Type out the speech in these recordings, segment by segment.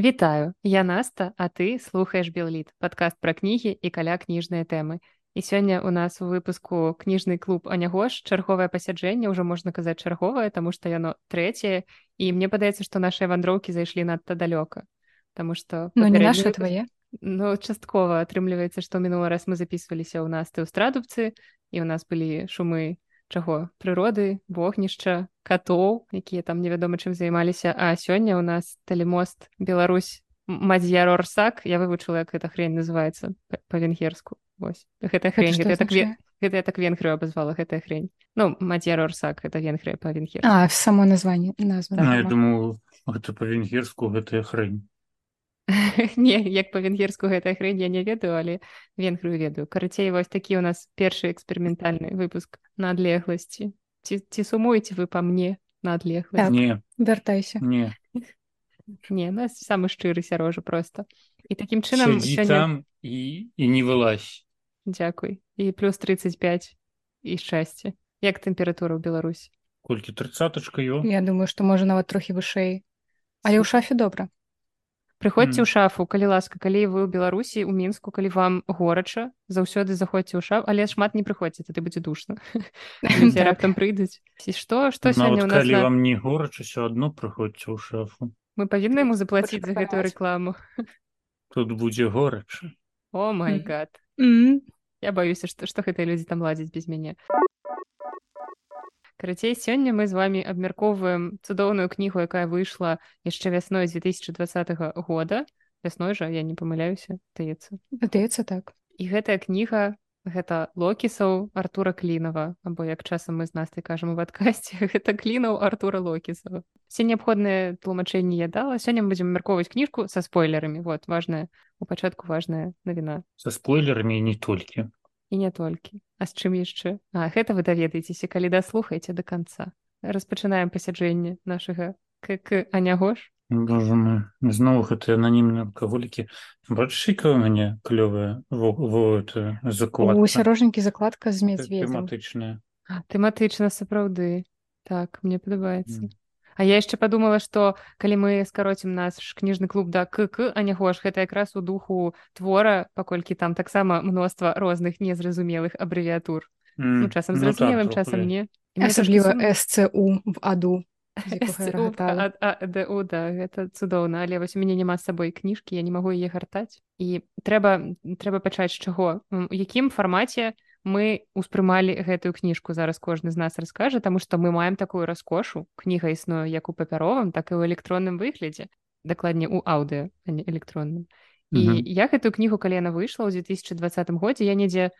Вітаю, я Наста, а ты слухаеш Белліт, падкаст пра кнігі і каля кніжныя тэмы. І сёння у нас у выпуску кніжны клуб Анягош чарговае пасяджэнне ўжо можна казаць чарговае, таму што яно трэцяе і мне падаецца, што нашыя вандроўкі зайшлі надта далёка. Таму што Ну не наша твае. Ну часткова атрымліваецца, што мінулы раз мы записываліся ў нас ты ў страдубцы і ў нас былі шумы чаго? Прыроды вогнішча катоў якія там невядома чым займаліся. А сёння у нас тэлемост Беларусь мадзярорсак я вывучыла як гэта хрень называется па-венгерску. Вось. Гэта хрень гэта, так вен... гэта я так венгрыю абазвала гэтая хрень. Ну мадзярорсак это венгрыя па-венгер а само название назва так, я думаю гэта па-венгерску гэтая хрень не як па-венгерску гэтая хрень я не ведаю але венгрыю ведаю карацей вось такі у нас першы эксперыментальны выпуск на адлегласці ці, ці сумуеце вы па мне на адлегласць так, не. вяртайся не. Не нас самы шчыры сярожа просто. І такім чынам сёння... там і і не вылазь. Дзякуй і плюс 35 і шчасце як тэмпература ў Беларусь. Колькі тридцаточка ё. Я думаю што можа нават трохі вышэй але ў шафе добра прыходзьце ў шафу калі ласка калі вы ў беларусі у мінску калі вам горача заўсёды заходзьце ў шаф але шмат не прыходзьце тады будзе душна. Раптам прыйдуць. Ці што што сёння нас калі вам не горача все адно прыходзьце ў шафу. Мы павінны яму заплаціць за гэтую рэкламу. Тут будзе горача. О май гад. Я баюся што што гэтыя людзі там ладзяць без мяне карацей сёння мы з вами абмяркоўваем цудоўную кнігу якая выйшла яшчэ вясной 2020 года. Вясной жа я не памыляюся даецца даецца так. І гэтая кніга гэта локісаў артура клінова або як часам мы з настай кажам у адкасці гэта клінаў артура локісава. Все неабходныя тлумачэнні я дала. Сёння мы будзем мярковаць кніжку са спойлерамі. Вот важная у пачатку важная навіна. Са спойлерамі не толькі і не толькі а з чым яшчэ а гэта вы даведаецеся калі даслухаеце до конца. Распачынаем пасяджэнне нашага к анягош зноў гэты ананімныя алкаголікі бачыка у мяне клёвая заклад сярожнікі закладка. З тэматычная тэматычна сапраўды так мне падабаецца mm. А я яшчэ падумала, што калі мы скароцім наш кніжны клуб да КК, а не гош, гэта якраз у духу твора, паколькі там таксама мноства розных незразумелых абрэвіатур. Mm. Ну, часам ну, зразумелым так, часам не. Асабліва СЦУ в аду. ДУ да гэта цудоўна але вось у мяне няма з сабой кніжкі я не магу яе гартаць і трэба трэба пачаць з чаго у якім фармаце мы успрымалі гэтую кніжку зараз кожны з нас раскажа таму што мы маем такую раскошу кніга існуе як у папяровым так і ў электронным выглядзе дакладней у аўдыо а не электронным і mm -hmm. я гэтую кнігу калі яна выйшла ў 2020 годзе я недзе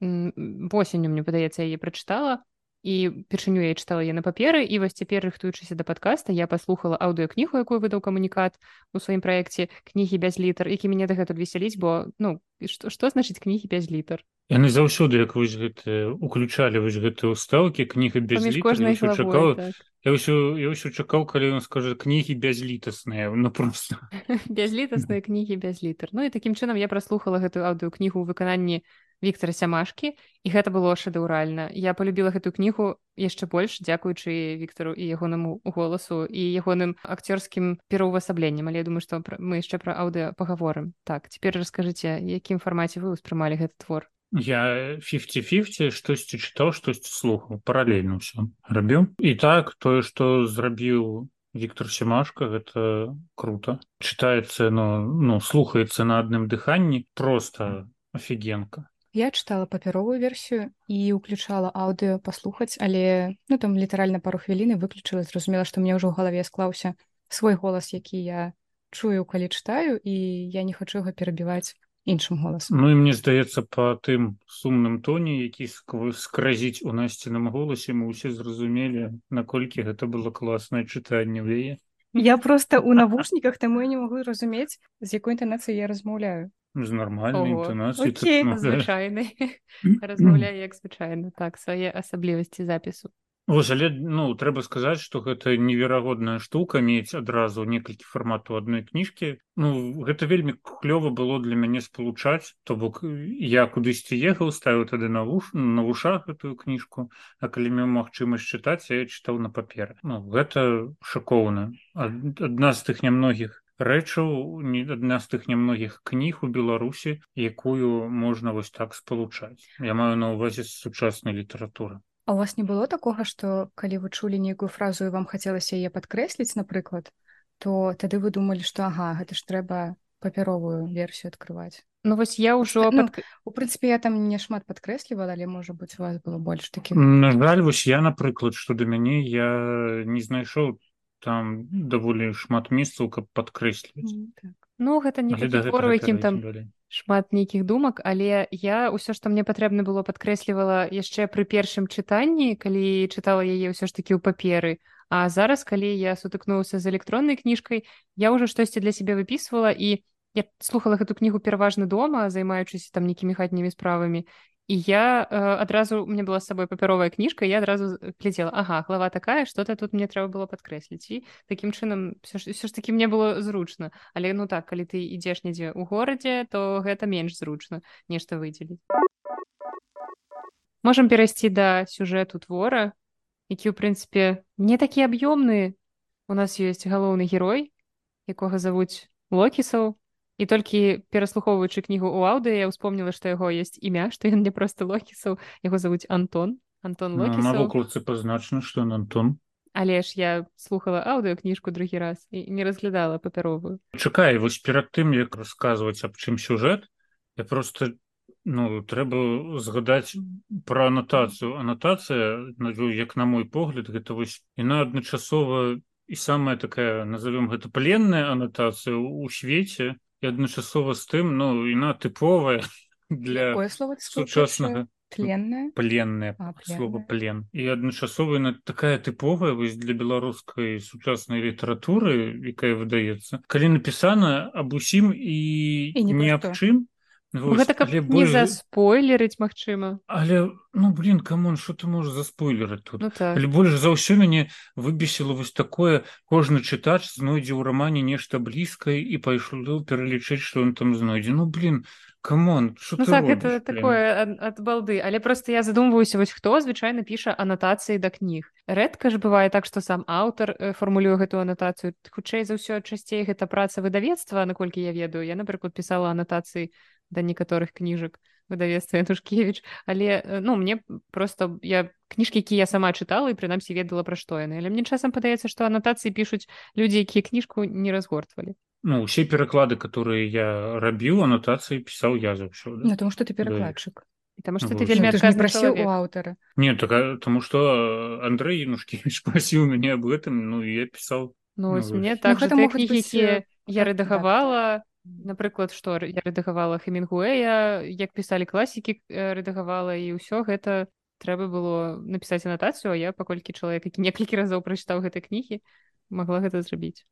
восенню мне падаецца яе прачытала і першыню я чытала я на паперы і вось цяпер рыхтуючыся да падкаста я паслухала аўдыокнігу якую выдаў камунікат у сваім праекце кнігі без літр які мяне дагэтуль весяліць бо ну што, што значыць кнігі без літр яны заўсёды як вось гэты уключалі вось гэтыя ўстаўкі кніга без чакаў так. я ўсё я ўсё чакаў калі ён скажа кнігі бязлітасныя ну просто. Бязлітасныя кнігі без літр ну і такім чынам я праслухала гэтую аўдыокнігу ў выкананні Віктора сямашкі і гэта было шэдэўральна я полюбіла гэтую кнігу яшчэ больш дзякуючы Віктору і ягонаму голасу і ягоным акцёрскім пераўвасабленнем але я думаю што мы яшчэ пра аўдыо пагаворым так цяпер раскажыце якім фармаце вы ўспрымалі гэты твор я 50-50 штосьці чытаў штосьці слухаў паралельна ўсё рабіў і так тое што зрабіў Віктор сямашка гэта круто. Чытаецца но ну слухаецца на адным дыханні просто офігенка Я чытала папяровую версію і ўключала аўдыо паслухаць, але ну там літаральна пару хвіліны выключыла, зразумела, што мне ўжо ў галаве склаўся свой голас, які я чую, калі чытаю і я не хачу яго перабіваць іншым голасам. Ну і мне здаецца па тым сумным тоне, які скразіць у насціным голасе мы ўсе зразумелі, наколькі гэта было класнае чытанне ў яе. Я проста ў навушніках таму я не магу разумець, з якой інтанацыяй я размаўляю з нармальнай інтонацыі звычайны размаўляю як звычайна так свае асаблівасці запісу Вось, але ну трэба сказаць што гэта неверагодная штука мець адразу некалькі фармату адной кніжкі Ну гэта вельмі клёва было для мяне спалучаць то бок я кудысьці ехаў ставіў тады на вуш на вушах гэтую кніжку А калі меў магчымасць чытаць я чытаў на паперы. Ну гэта шакоўна. Адна з тых нямногіх рэчаў не адна з тых нямногіх кніг у беларусі якую можна вось так спалучаць я маю на ўвазе сучаснай літаратуры А у вас не было такога што калі вы чулі нейкую фразу і вам хацелася яе падкрэсліць напрыклад то тады вы думалі што ага гэта ж трэба папяровую версію открываць Ну вось я ўжо ну, пад... у прынцыпе я там не шмат падкрэслівала але можа быць у вас было больш такі на жаль вось я напрыклад што да мяне я не знайшоў там даволі шмат месцаў каб падкрэсліваць Mm, так. Ну гэта не Але такі твор, у якім там шмат нейкіх думак але я ўсё што мне патрэбна было падкрэслівала яшчэ пры першым чытанні калі чытала яе ўсё ж такі ў паперы. А зараз калі я сутыкнуўся з электроннай кніжкай я ўжо штосьці для сябе выпісвала і я слухала гэту кнігу пераважна дома займаючыся там нейкімі хатнімі справамі і я э, адразу мне была з сабой папяровая кніжка я адразу глядзела Ага глава такая что-то тут мне трэба было падкрэсліць і такім чынам все ж, все ж таки мне было зручна але ну так калі ты ідзеш недзе ў горадзе то гэта менш зручна нешта выдзеліць можам перайсці да сюжэту твора які ў прынцыпе не такі аб'ёмны. У нас ёсць галоўны герой якога завуць локісаў і толькі пераслухоўваючы кнігу ў аўды я ўспомніла што яго ёсць імя што ён не просто локісаў яго завуць антон. Антон Ну, локісаў навокладцы пазначана што ён Антон. Але ж я слухала аўдыокніжку другі раз і не разглядала папяровую чакай вось перад тым як расказваць аб чым сюжэт я просто ну трэба згадаць пра анатацыю анатацыя як на мой погляд гэта вось яна адначасова і самая такая назовём гэта пленная анатацыя ў свеце і адначасова з тым ну яна тыповая для Якое сказала сучаснага пленная пленная слова плен і адначасова яна такая тыповая вось для беларускай сучаснай літаратуры якая выдаецца калі напісана аб усім і, І не аб чым вось, гэта каб не больш- заспойлерыць магчыма. Але ну блин камон что ты можаш заспойлераць тут? Ну так. Але больш за ўсё мяне выбесіла вось такое кожны чытач знойдзе ў рамане нешта блізкае і пайшло пералічыць што ён там знойдзе. Ну блин камон Ну так робіш, это блін? такое ад, ад балды. Але просто я задумваюся вось хто звычайна піша анатацыі да кніг. Рэдка ж бывае так што сам аўтар э, фармулюе гэтую анатацыю. Хутчэй за ўсё часцей гэта праца выдавецтва наколькі я ведаю. Я напрыклад пісала анатацыі да некаторых кніжак выдавецтва янушкевич але э, ну мне просто я кніжкі які я сама чытала і прынамсі ведала пра што яны але мне часам падаецца што анатацыі пішуць людзі якія кніжку не разгортвалі ну усе пераклады которые я рабіў анатацыі пісаў я заўсёды Ну, тому что ты перакладчык і таму што Ну, ты вельмі Ну, ты ж не адказны прасіў у аўтара не так а, тому что Андрей янушкевич просіў мяне об этом ну я пісаў Ну, Ну, мне Ну, так гэта тыя могуць кнігі якія э, я рэдагавала напрыклад што я рэдагавала хемінгуэя як пісалі класікі э, рэдагавала і ўсё гэта трэба было напісаць анатацыю а я паколькі чалавек які некалькі разоў прачытаў гэтай кнігі магла гэта зрабіць.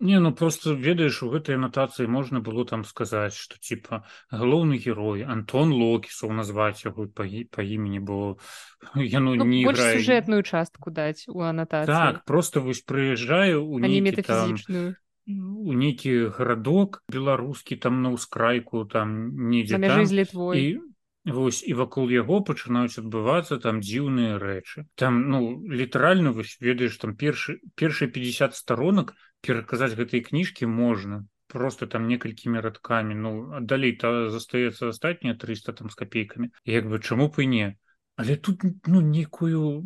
Не, ну просто ведаеш у гэтай анатацыі можна было там сказаць что типа галоўны герой Антон локісаў назваць яго па, па імені бо яно ну, не іграе сюжэтную частку даць у анатацыі. Так просто вось прыязджаю у нейкі там у нейкі гарадок беларускі там на ўскрайку там недзе там. літвой і вось і вакол яго пачынаюць адбывацца там дзіўныя рэчы. Там ну літаральна вось ведаеш там першы першыя 50 сторонок пераказаць гэтай кніжкі можна просто там некалькімі радкамі. Ну далей то застаецца астатнія 300 там з копейкамі як бы чаму б і не. Але тут ну нейкую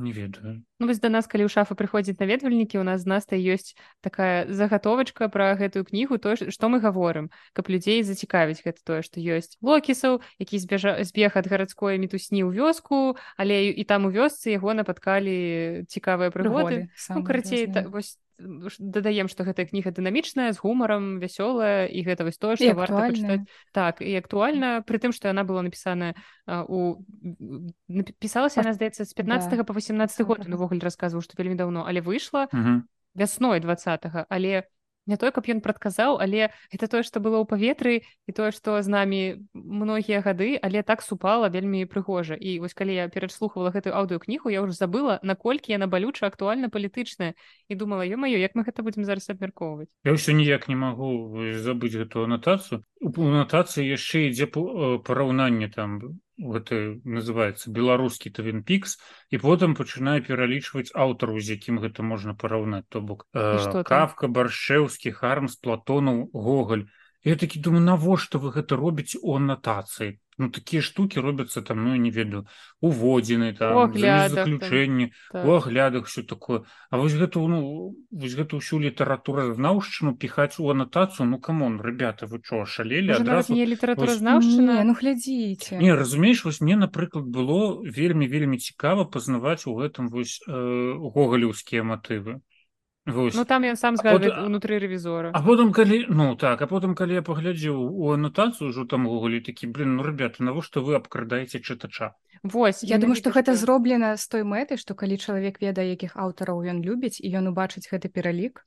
не ведаю. Ну, вось да нас калі ў шафа прыходзіць наведвальнікі у нас з настай ёсць такая загатовачка пра гэтую кнігу то што мы гаворым каб людзей зацікавіць гэта тое што ёсць локісаў які збежа збег ад гарадской мітусні ў вёску але і там у вёсцы яго напаткалі цікавыя прыгоды. Ну карацей та, вось м, ш- дадаем што гэтая кніга дынамічная з гумарам вясёлая і гэта вось тое што варта пачытаць так і актуальна пры тым што яна была напісаная у напі- пісалася яна здаецца з 15 Да. по 18 год увогуле расказваў што вельмі даўно але выйшла угу. вясной двадцатого але не тое каб ён прадказаў але гэта тое што было ў паветры і тое што з намі многія гады але так супала вельмі прыгожа. І вось калі я пераслухавала гэтую аўдыокнігу я ўжо забыла наколькі яна балюча актуальна палітычная і думала ё-маё як мы гэта будзем зараз абмяркоўваць? Я ўсё ніяк не магу вось, забыць гэтую анатацыю у натацыі яшчэ ідзе параўнанне там гэта называется беларускі тавін пікс і потым пачынае пералічваць аўтару з якім гэта можна параўнаць то бок. Э, кавка баршэўскі хармс платонаў гоголь я такі думаю навошта вы гэта робіце у анатацыі ну такія штуки робяцца там ну не ведаю уводзіны там заключэнні так. у аглядах все такое. А вось гэта ну вось гэта ўсю літаратуру знаўшчыну піхаць у анатацыю ну камон ребята вы чо шалелі адразу? не літаратура знаўшчына ну глядзіце. Не разумееш вось мне напрыклад было вельмі вельмі цікава пазнаваць у гэтым вось э, гогалеўскія матывы Вось. Ну там ён сам згадвае унутры рэвізора А потым калі ну так а потым калі я паглядзеў у анатацыю ўжо там гуглі такі блин ну ребята навошта вы абкрадаеце чытача Вось я думаю што гэта зроблена з той мэтай што калі чалавек ведае якіх аўтараў ён любіць і ён убачыць гэты пералік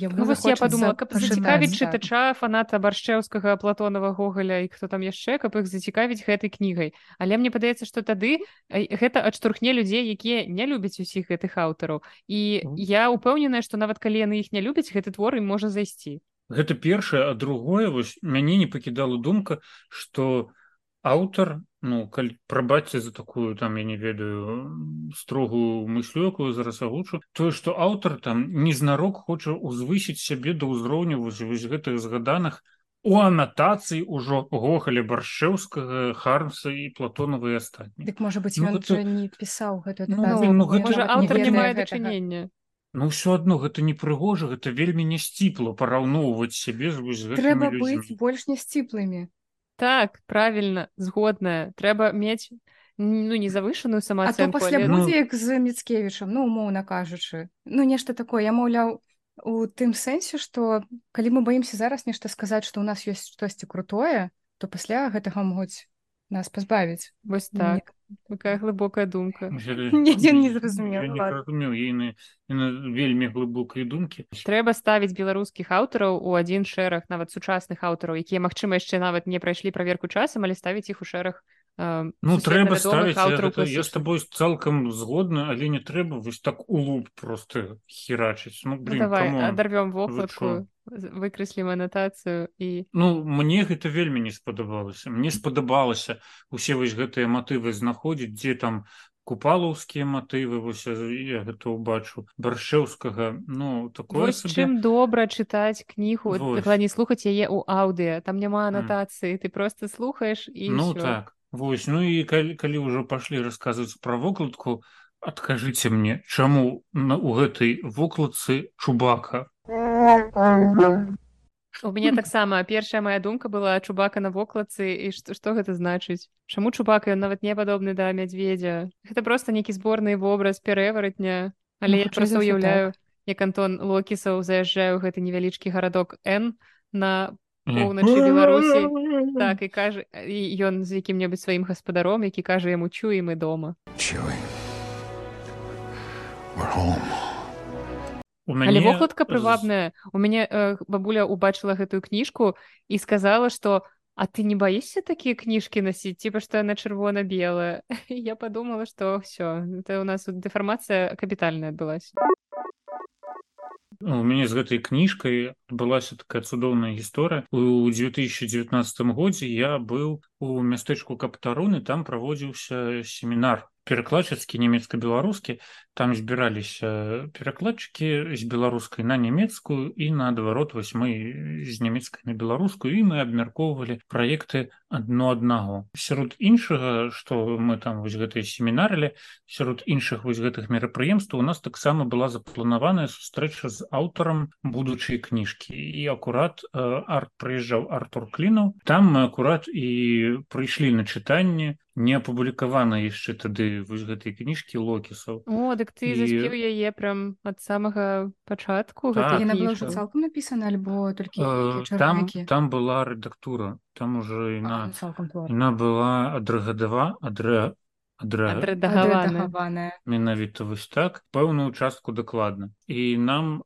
ну, вось я подумала каб зацікавіць чытача фаната баршчэўскага платонова гоголя і хто там яшчэ каб іх зацікавіць гэтай кнігай. Але мне падаецца што тады гэта адштурхне людзей якія не любяць усіх гэтых аўтараў. І я упэўненая што нават калі яны іх не любяць гэты твор і можа зайсці. Гэта першае а другое вось мяне не пакідала думка што аўтар ну калі прабачце за такую там я не ведаю строгую мыслю якую зараз агучу тое што аўтар там незнарок хоча узвысіць сябе да ўзроўню вось вось гэтых згаданых у анатацыі ўжо гохалі баршэўскага хармса і платонавыя астатні дык можа быть ну, гэта... не пісаў гэта ну, ну, ну, гэта... аўтар не мае дачынення. Ну ўсё адно гэта непрыгожа гэта вельмі нясціпла параўноўваць сябе з трэба быць больш нясціплымі так правильно згодная трэба мець ну не завышаную самаацэнку пасля але... будзе як з міцкевічам ну умоўна кажучы ну нешта такое. Я маўляў у тым сэнсе што калі мы баімся зараз нешта сказаць што ў нас ёсць штосьці крутое то пасля гэтага могуць нас пазбавіць вось так. такая глыбокая думка. Не зразумеў вельмі глыбокай думкі трэба ставіць беларускіх аўтараў у адзін шэраг нават сучасных аўтараў якія магчыма яшчэ нават не прайшлі праверку часам але ставіць іх у шэраг ну трэба ставіць аўтараў я з табой цалкам згодна але не трэба вось так у луп просто херачыць. Ну, ну, давай адарвём вокладку выкрэслім анатацыю і ну мне гэта вельмі не спадабалася мне спадабалася усе вось гэтыя матывы знаходзіць дзе там купалаўскія матывы вось я гэта ўбачу баршэўскага ну такое сабе... чым добра чытаць кнігу не слухаць яе ў аўдыа там няма анатацыі ты просто слухаеш і ну ўсё. так. Вось ну і калі, калі ўжо пашлі расказваць пра вокладку адкажыце мне чаму на у гэтай вокладцы чубака У мяне таксама першая моя думка была чубака на вокладцы і што, што гэта значыць Чаму чубака ён нават не падобны да мядзведзя гэта просто нейкі зборны вобраз пярэваратня але ну, я просто уяўляю так. як антон локісаў заязджаю гэты невялічкі гарадок н на поўначы беларусі так і кажа і ён з якім-небудзь сваім гаспадаром які кажа яму чуем і дома home мяне... але вокладка прывабная. У мяне э, бабуля убачыла гэтую кніжку і сказала что а ты не баішся такія кніжкі насіць типа што яна чырвона-белая я подумала что все это у нас дэфармацыя капітальная адбылася Ну, у мяне з гэтай кніжкай адбылася такая цудоўная гісторыя у 2019 годзе я быў у мястэчку каптаруны там праводзіўся семінар перакладчыцкі нямецка-беларускі там збіраліся перакладчыкі з беларускай на нямецкую і наадварот вось мы з нямецкай на беларускую і мы абмяркоўвалі праекты адно аднаго сярод іншага што мы там вось гэтыя семінарылі сярод іншых вось гэтых мерапрыемстваў у нас таксама была запланаваная сустрэча з аўтарам будучай кніжкі і акурат арт прыязджаў артур клінаў там мы акурат і прыйшлі на чытанне не апублікавана яшчэ тады вось гэтай кніжкі локісаў о дык ты і... заспеў яе прям ад самага пачатку так, цалкам напісана альбо толькі э, там там была рэдактура там уже іна яна была. адрагадава адрэ адрэдагаваная менавіта вось так пэўную частку дакладна і нам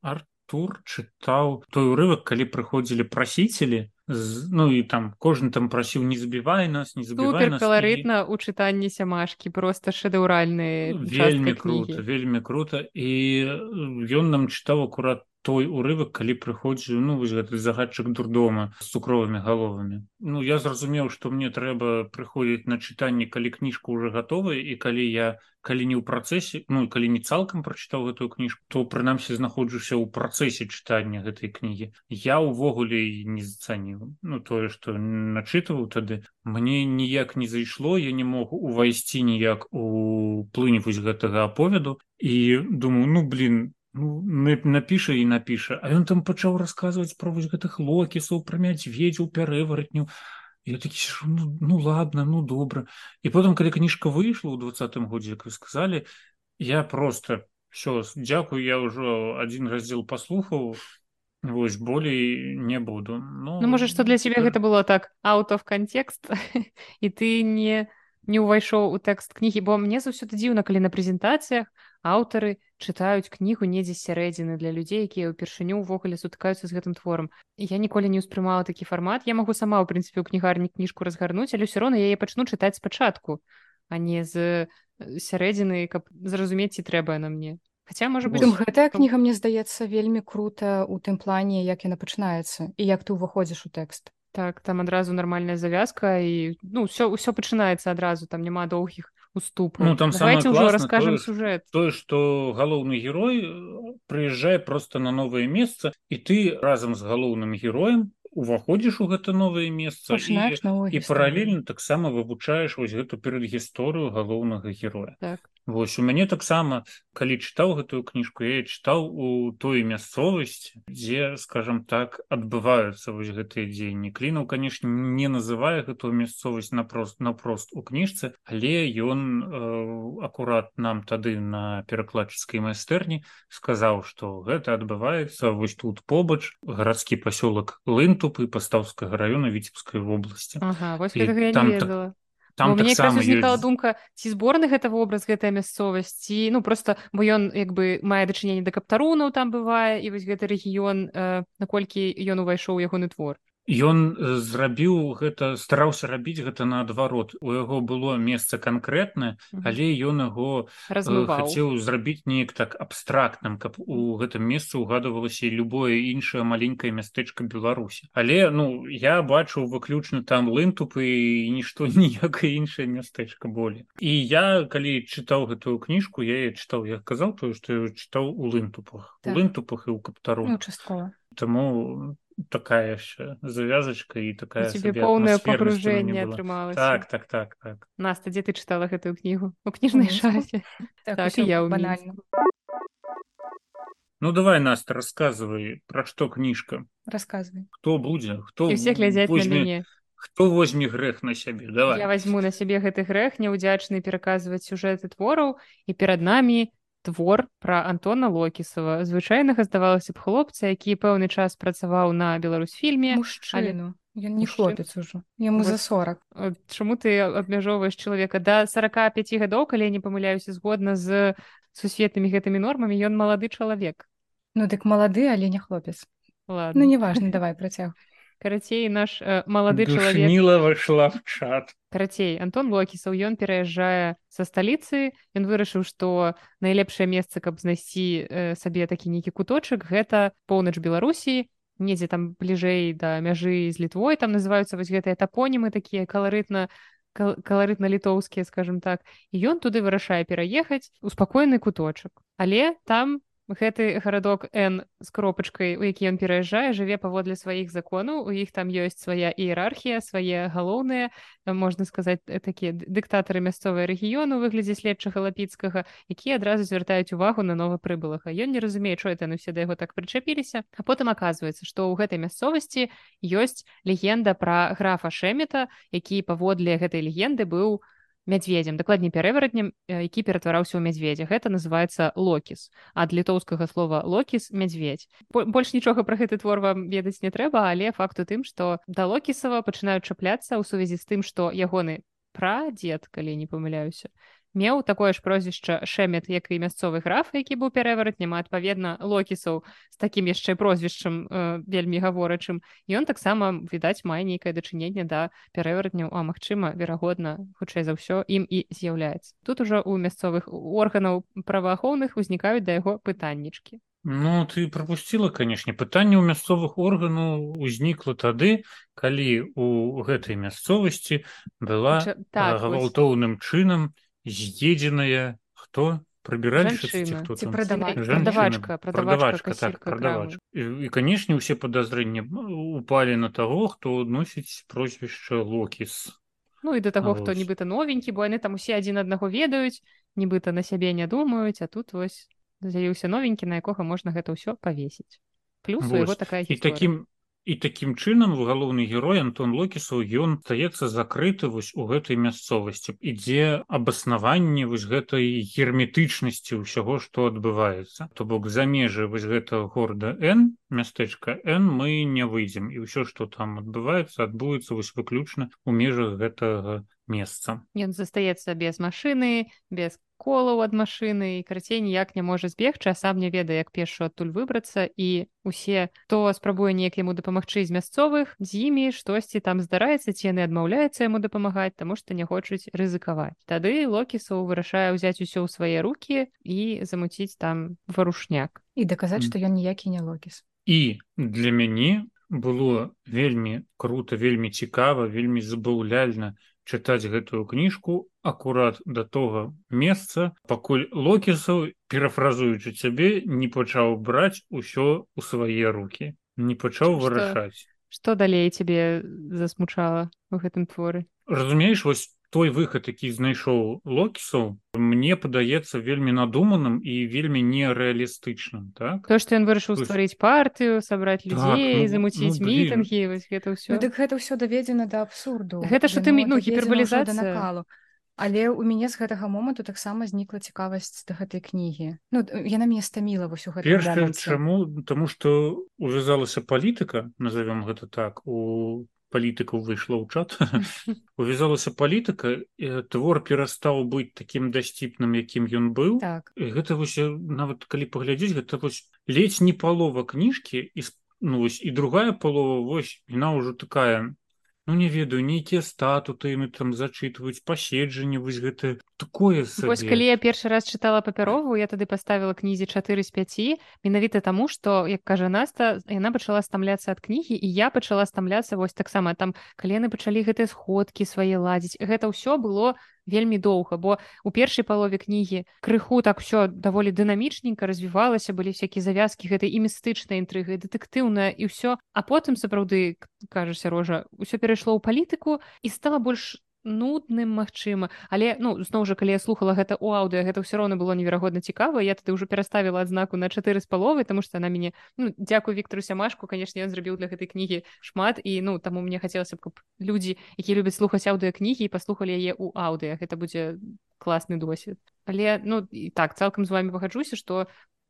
артур чытаў той урывак калі прыходзілі прасіцелі з, ну і там кожны там прасіў не забівай нас не забівай каларытна і... у чытанні сямашкі просто шэдэўральныя вельмі круто вельмі круто. І ён нам чытаў акурат той урывак калі прыходжу ну вось гэты загадчык дурдома з цукровымі галовамі. Ну я зразумеў што мне трэба прыходзіць на чытанне калі кніжка уже гатовая і калі я калі не ў працэсе ну калі не цалкам прачытаў гэтую кніжку то прынамсі знаходжуся ў працэсе чытання гэтай кнігі. Я ўвогуле не зацаніў. Ну тое што начытываў тады мне ніяк не зайшло я не мог увайсці ніяк у плынь вось гэтага аповеду. І думаю ну блин ну, напіша і напіша а ён там пачаў расказваць пра вось гэтых локісаў пра мядзведзяў пярэваратню я такі ну, ну ладно ну добра і потым калі кніжка выйшла ў двадцатым годзе як вы сказалі я просто все дзякую я ўжо адзін раздзел паслухаў вось болей не буду. Ну, ну можа што для цябе гэта было так out of контекст і ты не не ўвайшоў у тэкст кнігі бо мне заўсёды дзіўна калі на прэзентацыях аўтары чытаюць кнігу недзе сярэдзіны для людзей якія ўпершыню ўвогуле сутыкаюцца з гэтым творам я ніколі не ўспрымала такі фармат я магу сама ў прынцыпе ў кнігарні кніжку разгарнуць але ўсё роўна яе пачну чытаць спачатку а не з сярэдзіны каб зразумець ці трэба на мне. Хаця можа быць гэтая кніга мне здаецца вельмі крута у тым плане як яна пачынаецца і як ты ўваходзіш у тэкст так там адразу нармальная завязка і ну все ўсё пачынаецца адразу там няма доўгіх уступ ну там ўжо расскажем сюжет. тое что галоўны герой э, прыязджае просто на новае месца і ты разам з галоўным героем уваходзіш у гэта новае месца і, і паралельна таксама вывучаеш вось гэту перадгісторыю галоўнага героя так. Вось у мяне таксама калі чытаў гэтую кніжку я чытаў у той мясцовасці дзе скажем так адбываюцца вось гэтыя дзеянні клінаў канешне не называе гэтую мясцовасць напрост напрост у кніжцы але ён э, акурат нам тады на перакладчыцкай майстэрні сказаў што гэта адбываецца вось тут побач гарадскі пасёлак лынтупы пастаўскага раёна віцебскай вобласці. Ага, там так там так мне узнікала ёсць... думка ці зборны гэта вобраз гэтая мясцовасць ці ну просто бо ён як бы мае дачыненне да каптарунаў там бывае і вось гэты рэгіён э, наколькі ён увайшоў ягоны твор Ён зрабіў гэта стараўся рабіць гэта наадварот. У яго было месца канкрэтнае але ён яго хацеў зрабіць неяк так абстрактным каб у гэтым месцы угадывалася любое іншае маленькае мястэчка беларусі. Але ну я бачу выключна там лынтупы і нішто ніякае іншае мястэчка болей. І я калі чытаў гэтую кніжку я чытаў я казаў тое што чытаў у лынтупах. Так. лынтупах і ў каптару ну, часткова. Таму такая яшчэ завязачка і такая тебе поўнае пагружэнне атрымалася так так так так. Наста дзе ты чытала гэтую кнігу у кніжнай шафе. так, так, я банальна ну давай наста рассказывай пра што кніжка рассказывай. Хто будзе хто все глядзяць возьме... на мяне хто возьме грэх на сябе давай. Я возьму на сябе гэты грэх няўдзячны пераказваць сюжэты твораў і перад намі твор пра Антона Локісава. Звычайнага здавалася б хлопца які пэўны час працаваў на беларусфільме мужчыну. Але... не хлопец ужо. Яму за 40 Чаму ты абмяжоўваеш чалавека? Да 45 гадоў калі не памыляюся згодна з сусветнымі гэтымі нормамі ён малады чалавек. Ну дык малады але не хлопец. Ладно. Ну неважно давай працяг карацей наш э, малады чалавек выйшла в чат. Карацей Антон локісаў ён пераязджае са сталіцы ён вырашыў што найлепшае месца каб знайсці э, сабе такі нейкі куточак гэта поўнач беларусі недзе там бліжэй да мяжы з літвой там называюцца вось гэтыя тапонімы такія каларытна каларытна-літоўскія скажем так. І ён туды вырашае пераехаць у спакойны куточак але там гэты гарадок Н з кропачкай у які ён пераязджае жыве паводле сваіх законаў. У іх там ёсць свая іерархія свае галоўныя можна сказаць э, такія дыктатары мясцовыя рэгіёну выглядзе следчага лапіцкага якія адразу звяртаюць увагу на нова прыбылага ён не разумее чо это усе да яго так прычапіліся. А потым аказваецца што ў гэтай мясцовасці ёсць легенда пра графа шэмета які паводле гэтай легенды быў у мядзведзем дакладней пярэваратнем які ператвараўся ў мядзведзя гэта называется локіс ад літоўскага слова локіс мядзведь больш нічога пра гэты твор вам ведаць не трэба але факту тым што да локісава пачынаюць чапляцца ў сувязі з тым што ягоны пра дзед калі не памыляюся меў такое ж прозвішча шэмет як і мясцовы граф які быў пярэваратнем адпаведна локісаў з такім яшчэ прозвішчам э, вельмі гаворачым. Ён таксама відаць мае нейкае дачыненне да пярэваратняў а магчыма верагодна хутчэй за ўсё ім і з'яўляецца. Тут ужо у мясцовых органаў праваахоўных узнікаюць да яго пытаннічкі. Ну ты пропустила канешне пытанне ў мясцовых органаў узнікла тады калі у гэтай мясцовасці была так, гвалтоўным чынам з'едзеная хто прыбіральшчыца прадавачка прадавачка так прадавач і канешне ўсе падазрэнні упалі на таго хто носіць прозвішча локіс Ну і да таго хто нібыта новенькі бо яны там усе адзін аднаго ведаюць нібыта на сябе не думаюць а тут вось з'явіўся новенькі на якога можна гэта ўсё павесіць плюс его такая і таким і такім чынам галоўны герой Антон локісаў ён стаецца закрыты вось у гэтай мясцовасці. Ідзе абаснаванне вось гэтай герметычнасці ўсяго што адбываецца. То бок за межы вось гэтага горада Н мястэчка Н мы не выйдзем. І ўсё што там адбываецца адбудзецца вось выключна у межах гэтага месца. Ён застаецца без машыны без колаў ад машыны і карацей ніяк не можа збегчы а сам не ведае як першу адтуль выбрацца і усе хто спрабуе неяк яму дапамагчы з мясцовых з імі штосьці там здараецца ці яны адмаўляюцца яму дапамагаць таму што не хочуць рызыкаваць тады локісаў вырашае ўзяць усё ў свае рукі і замуціць там варушняк і даказаць што ён ніякі не локіс і для мяне было вельмі круто вельмі цікава вельмі забаўляльна чытаць гэтую кніжку акурат да тога месца пакуль локісаў перафразуючы цябе не пачаў браць усё ў свае руки не пачаў вырашаць. Што далей цябе засмучала у гэтым творы? Разумееш вось той выхад які знайшоў локісаў мне падаецца вельмі надуманым і вельмі нереалістычным так? То што ён вырашыў стварыць партыю сабраць так, людзей так, ну, замуціць ну, мітынгі гэта ўсё ну, дык гэта ўсё даведзена да абсурду. Гэта що ты ну гіпербалізацыя накалу Але ў мяне з гэтага моманту таксама знікла цікавасць да гэтай кнігі. Ну яна мне стаміла вось у гэта чаму таму што увязалася палітыка назовём гэта так у палітыкаў выйшла ў чат увязалася палітыка твор перастаў быць таким дасціпным якім ён быў так. гэта вось нават калі паглядзець гэта вось ледзь не палова кніжкі і ну вось і другая палова вось яна ўжо такая ну не ведаю нейкія статуты мы там зачытваюць паседжанне вось гэта такое вось калі я першы раз чытала папярову я тады паставіла кнізе 4 з 5 менавіта таму што як кажа наста яна пачала стамляцца ад кнігі і я пачала стамляцца вось таксама. Там калі яны пачалі гэтыя сходкі свае ладзіць. Гэта ўсё было вельмі доўга бо у першай палове кнігі крыху так все даволі дынамічненька развівалася былі всякие завязкі гэтай і містычнай інтрыгай дэтэктыўная і ўсё а потым сапраўды кажашся рожа ўсё перайшло ў палітыку і стала больш нудным магчыма. Але ну зноў жа калі я слухала гэта у аўдыо гэта ўсё роўна было неверагодна цікава я тады ўжо пераставіла адзнаку на чатыры з паловы тому што она мяне ну, дзякую Віктору сямашку канешне ён зрабіў для гэтай кнігі шмат. І ну таму мне хацелася б каб людзі які любяць слухаць аўдыо кнігі і паслухалі яе ў аўдыо гэта будзе класны досвед. Але ну і так цалкам з вами пагаджуся што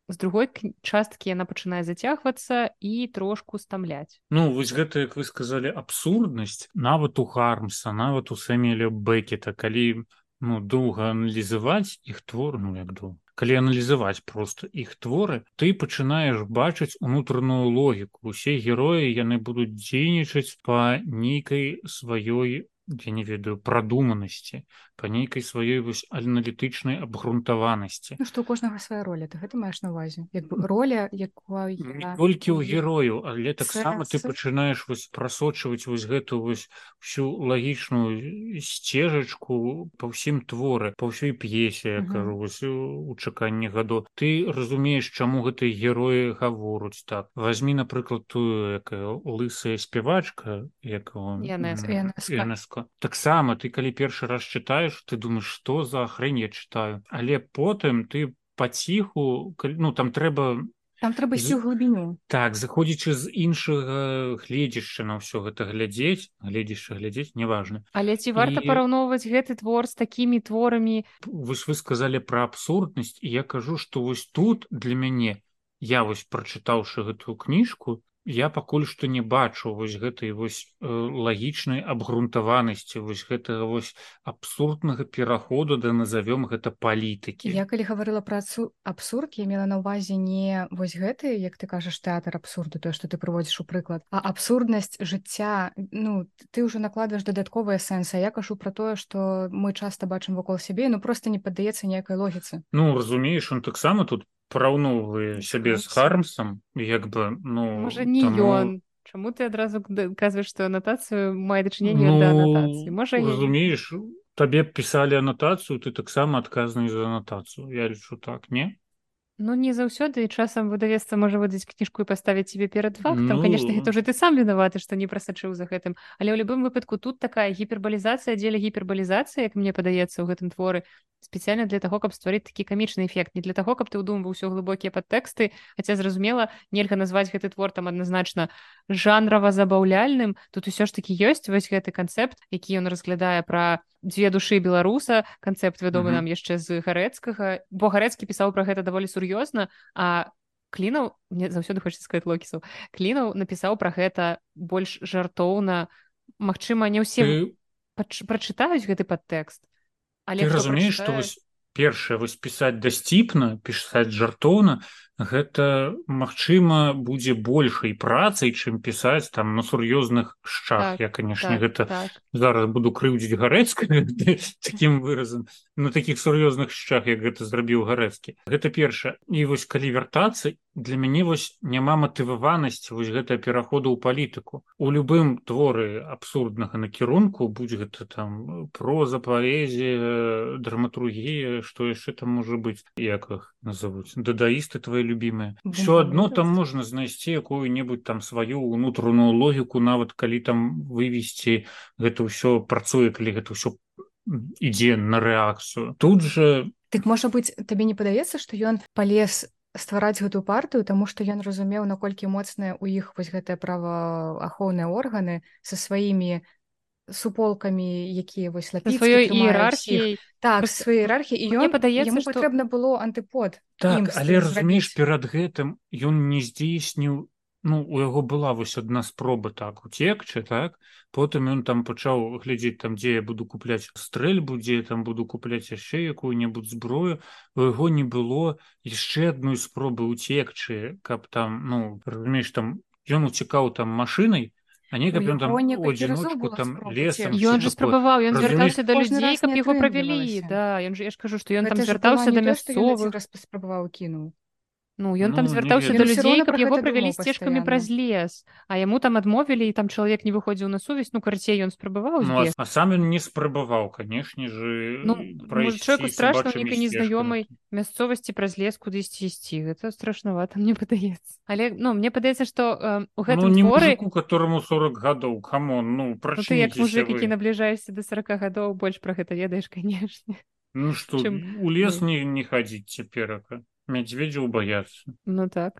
з другой часткі яна пачынае зацягвацца і трошку стамляць Ну вось гэта як вы сказалі абсурднасць нават у хармса нават у сэмелі бэкета калі ну доўга аналізаваць іх твор ну як ду калі аналізаваць просто іх творы ты пачынаеш бачыць унутраную логіку. Усе героі яны будуць дзейнічаць па нейкай сваёй я не ведаю прадуманасці па нейкай сваёй вось аналітычнай абгрунтаванасці ну, што у кожнага свая роля ты гэта маеш на увазе. Як бы роля якую я... толькі ў герою але таксама ты пачынаеш вось прасочваць вось гэту вось всю лагічную сцежачку па ўсім творы па ўсёй п'есе я кажу вось у чаканні гаду ты разумееш чаму гэтыя героі гаворуць так. Возьми напрыклад тую якая лысая спявачка як янеско таксама ты калі першы раз чытаеш ты думаешь что за хрень я читаю? Але потым ты паціху ну там трэба там трэба з... глыбіню так заходзячы з іншага гледзяшча на ўсё гэта глядзець гледзяшча глядзець неважна. Але ці варта і... параўноўваць гэты твор з такімі творамі? Вось вы сказали пра абсурднасць і я кажу что вось тут для мяне я вось прачытаўшы гэтую кніжку я пакуль што не бачу вось гэтай вось э, лагічнай абгрунтаванасці вось гэтага вось абсурднага пераходу да назовём гэта палітыкі. Я калі гаварыла пра абсурд я мела на ўвазе не вось гэты як ты кажаш тэатр абсурду то што ты прыводзіш у прыклад а абсурднасць жыцця. Ну ты ўжо накладваеш дадатковыя сэнсы я кажу пра тое што мы часта бачым вакол сябе ну просто не паддаецца ніякай логіцы. Ну разумееш он таксама тут параўноўвае сябе з хармсам як бы ну можа не таму... ён. Чаму ты адразу казваеш што анатацыю мае дачыненне ну, да анатацыі? Можа разумееш табе пісалі анатацыю ты таксама адказны за анатацыю. Я лічу так не Ну не заўсёды часам выдавецтва можа выдаць кніжку і паставіць цябе перад фактам ну... конечно гэта уже ты сам вінаваты што не прасачыў за гэтым але ў любым выпадку тут такая гіпербалізацыя дзеля гіпербалізацыі як мне падаецца ў гэтым творы спецыяльна для таго каб стварыць такі камічны эфект не для таго каб ты ўдумваў усё глыбокія падтэксты хаця зразумела нельга назваць гэты твор там адназначна жанрава забаўляльным тут усё ж такі ёсць вось гэты канцэпт які ён разглядае пра дзве душы беларуса канцэпт вядомы нам яшчэ з гарэцкага. Бо гарэцкі пісаў пра гэта даволі сур'ёзна а клінаў мне заўсёды хочется сказать локісу клінаў напісаў пра гэта больш жартоўна. Магчыма не ўсе ты... прачытаюць гэты падтэкст але разумееш што вось першае вось пісаць дасціпна пісаць жартоўна гэта магчыма будзе большай працай чым пісаць там на сур'ёзных шчах. Так, я канешне так, гэта так. зараз буду крыўдзіць гарэцка таким выразам. На таких сур'ёзных шчах як гэта зрабіў гарэцкі. Гэта перша і вось калі вяртацца для мяне вось няма матываванасці вось гэтая пераходу ў палітыку. У любым творы абсурднага накірунку будзе гэта там проза паэзія драматургія што яшчэ там можа быць як их назовуць дадаісты твои любимыя все одно там можна знайсці якую-небудзь там сваю унутраную логіку нават калі там вывесці гэта ўсё працуе калі гэта ўсё ідзе на рэакцыю тут же так можа быть табе не падаецца что ён палез ствараць гэтую партыю таму што ён разумеў наколькі моцныя ў іх вось гэтыя праваахоўныя органы са сваімі суполкамі якія вось сваёй іерархіяй так свае іерархіі і ён падаецца што... патрэбна было антыпод так але разумееш перад гэтым ён не здзейсніў ну у яго была вось адна спроба так уцекчы так? Потым ён там пачаў глядзець там дзе я буду купляць стрэльбу дзе там буду купляць яшчэ якую-небудзь зброю. У яго не было яшчэ адной спробы уцекчы каб там ну разумееш там ён уцікаў там машынай А не каб ён там одзіночку там лесам ён же спрабаваў ён звяртаўся да людзей каб яго правялі да. Ён же я ж кажу што ён там звяртаўся да мясцовых. спрабаваў кінуў Ну ён ну, там звяртаўся да людзей каб яго правялі сцежкамі праз лес а яму там адмовілі і там чалавек не выходзіў на сувязь ну карцей ён спрабаваў ну, а, а сам ён не спрабаваў канешне же ну, чоловеку страшно нейкай незнаёмай мясцовасці праз лес куды ісці гэта страшнавата мне падаецца але ну мне падаецца што э, у гэтым ну, творы у которому 40 гадоў камон ну пра ну, як мужик які набліжаешся до 40 гадоў больш пра гэта ведаеш канешне ну што Чым... у лес ну. не не хадзіць цяперака Мядзведзяў баяцца. Ну так.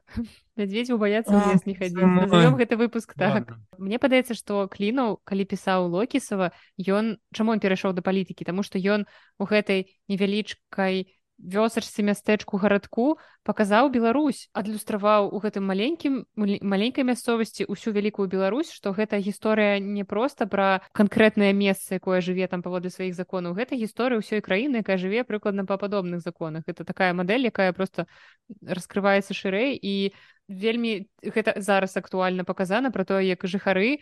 Мядзведзяў баяцца лес не хадзіць. Назовём гэты выпуск так. Мне падаецца, што клінаў, калі пісаў Локісава, ён чаму ён перайшоў да палітыкі, Таму што ён у гэтай невялічкай вёсачцы мястэчку гарадку паказаў Беларусь адлюстраваў у гэтым маленькім маленькай мясцовасці ўсю вялікую Беларусь што гэта гісторыя не проста пра канкрэтнае месца якое жыве там паводле сваіх законаў. Гэта гісторыя ўсёй краіны якая жыве прыкладна па падобных законах. Это такая мадэль якая просто раскрываецца шырэй і вельмі гэта зараз актуальна паказана пра тое як жыхары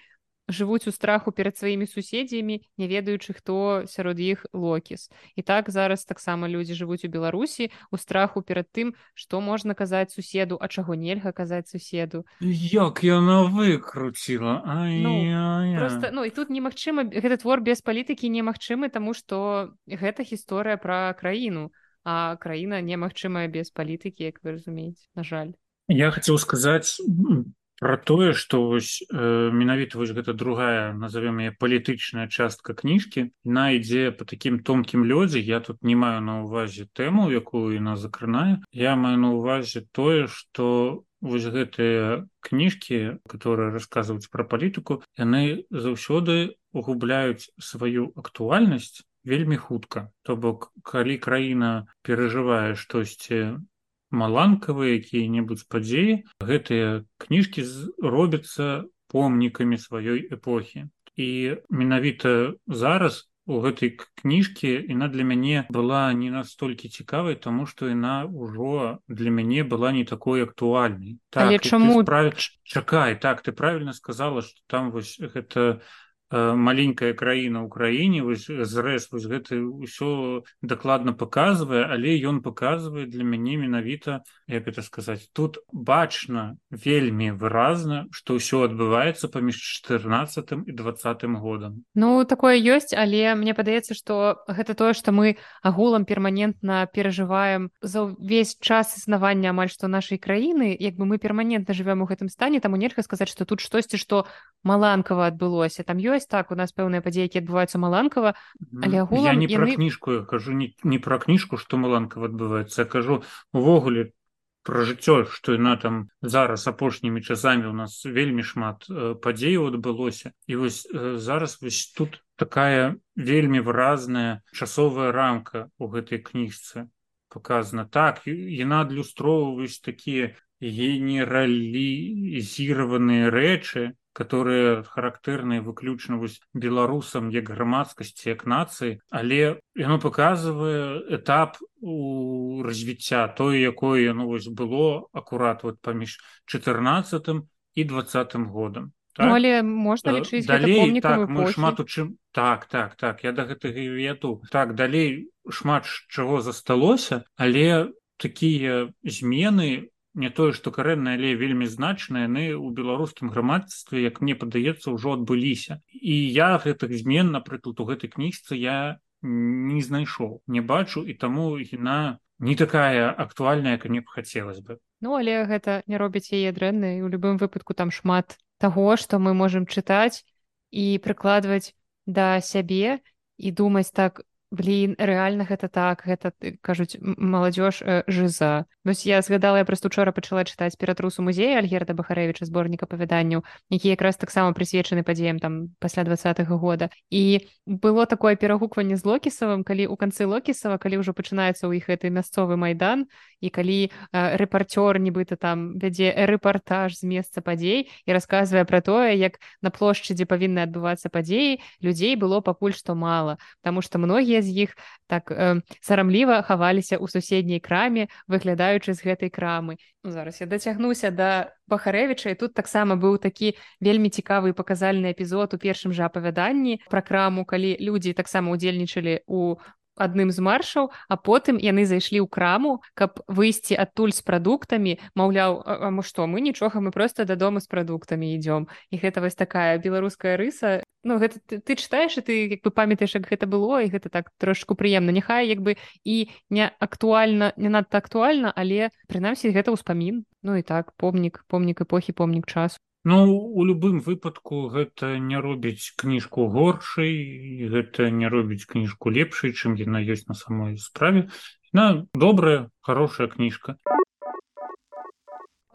жывуць у страху перад сваімі суседзямі не ведаючы хто сярод іх локіс. І так зараз таксама людзі жывуць у беларусі у страху перад тым што можна казаць суседу а чаго нельга казаць суседу. Як яна выкруціла? Ну, просто ну і тут немагчыма гэты твор без палітыкі немагчымы таму што гэта гісторыя пра краіну а краіна немагчымая без палітыкі як вы разумееце на жаль. Я хацеў сказаць про тое что вось э, менавіта вось гэта другая назовем яе палітычная частка кніжкі на ідзе по таким тонкім лёдзе. Я тут не маю на увазе тэму якую яна закранае. Я маю на увазе тое что вось гэтыя кніжкі которые расказваюць про палітыку яны заўсёды угубляюць сваю актуальнасць вельмі хутка. То бок калі краіна перажывае штосьці маланкавыя якія-небудзь падзеі гэтыя кніжкі робяцца помнікамі сваёй эпохі. І менавіта зараз у гэтай кніжкі яна для мяне была не настолькі цікавай тому што яна ўжо для мяне была не такой актуальнай. Так, чаму справ... чакай так ты правильно сказала что там вось гэта маленькая краіна ў краіне зрэз вось гэты ўсё дакладна паказвае але ён паказвае для мяне менавіта як это сказаць тут бачна вельмі выразна што ўсё адбываецца паміж 14 і двадцатым годам Ну такое ёсць але мне падаецца што гэта тое што мы агулам перманентна перажываем за ўвесь час існавання амаль што нашай краіны. Як бы мы перманентна жывем у гэтым стане таму нельга сказаць што тут штосьці што маланкава адбылося. Там ёсць так у нас пэўныя падзеі які адбываюцца маланкава але агулам, я не яны... пра кніжку я кажу не, не пра кніжку што маланкава адбываецца кажу увогуле пра жыццё што яна там зараз апошнімі часамі у нас вельмі шмат э, падзеяў адбылося. І вось э, зараз вось тут такая вельмі выразная часовая рамка у гэтай кніжцы. Показана так яна адлюстроўваюць такія генералізіраваныя рэчы которые характэрныя выключна вось беларусам як грамадскасці як нацыі але яно показывае этап у развіцця тое якое яно вось было акурат вот паміж 14 і двадцатым годам. Так? ну, але можна лічыць далей так мы шмат у чым так так так я да гэтага вету так далей шмат чаго засталося але такія змены не тое што карэнна але вельмі значныя яны ў беларускім грамадстве як мне падаецца ўжо адбыліся. І я гэтых змен напрыклад у гэтай кніжцы я не знайшоў не бачу і таму яна не такая актуальная як мне б хацелось бы. Ну але гэта не робіць яе дрэннай. У любым выпадку там шмат таго што мы можемм чытаць і прыкладваць да сябе і думаць так блин реально гэта так гэта кажуць маладзёж э, жиза вось я згадала я просто учора пачала чытаць ператрусу музея альгерда бахарэвича зборніка павяданняў які якраз таксама прысвечаны падзеям там пасля двадцатого года. І было такое перагукванне з локісавым калі у канцы локісава калі ўжо пачынаецца ў іх гэты мясцовы майдан і калі э, рэпарцёр нібыта там вядзе рэпартаж з месца падзей і расказвае пра тое як на плошчы дзе павінны адбывацца падзеі людзей было пакуль што мала. Потому что многія з іх так э, сарамліва хаваліся ў суседняй краме выглядаючы з гэтай крамы. Ну, зараз я дацягнуся да бахарэвіча і тут таксама быў такі вельмі цікавы паказальны эпізод у першым жа апавяданні пра краму калі людзі таксама удзельнічалі у адным з маршаў а потым яны зайшлі ў краму каб выйсці адтуль з прадуктамі маўляў мы што мы нічога мы просто дадому з прадуктамі ідём і гэта вось такая беларуская рыса. Ну гэта ты, ты чытаеш і ты як бы памятаеш як гэта было і гэта так трошку прыемна няхай як бы і не актуальна не надта актуальна але прынамсі гэта ўспамін. Ну і так помнік помнік эпохі помнік часу Ну у любым выпадку гэта не робіць кніжку горшай гэта не робіць кніжку лепшай чым яна ёсць на самой справе. На добрая хорошая кніжка.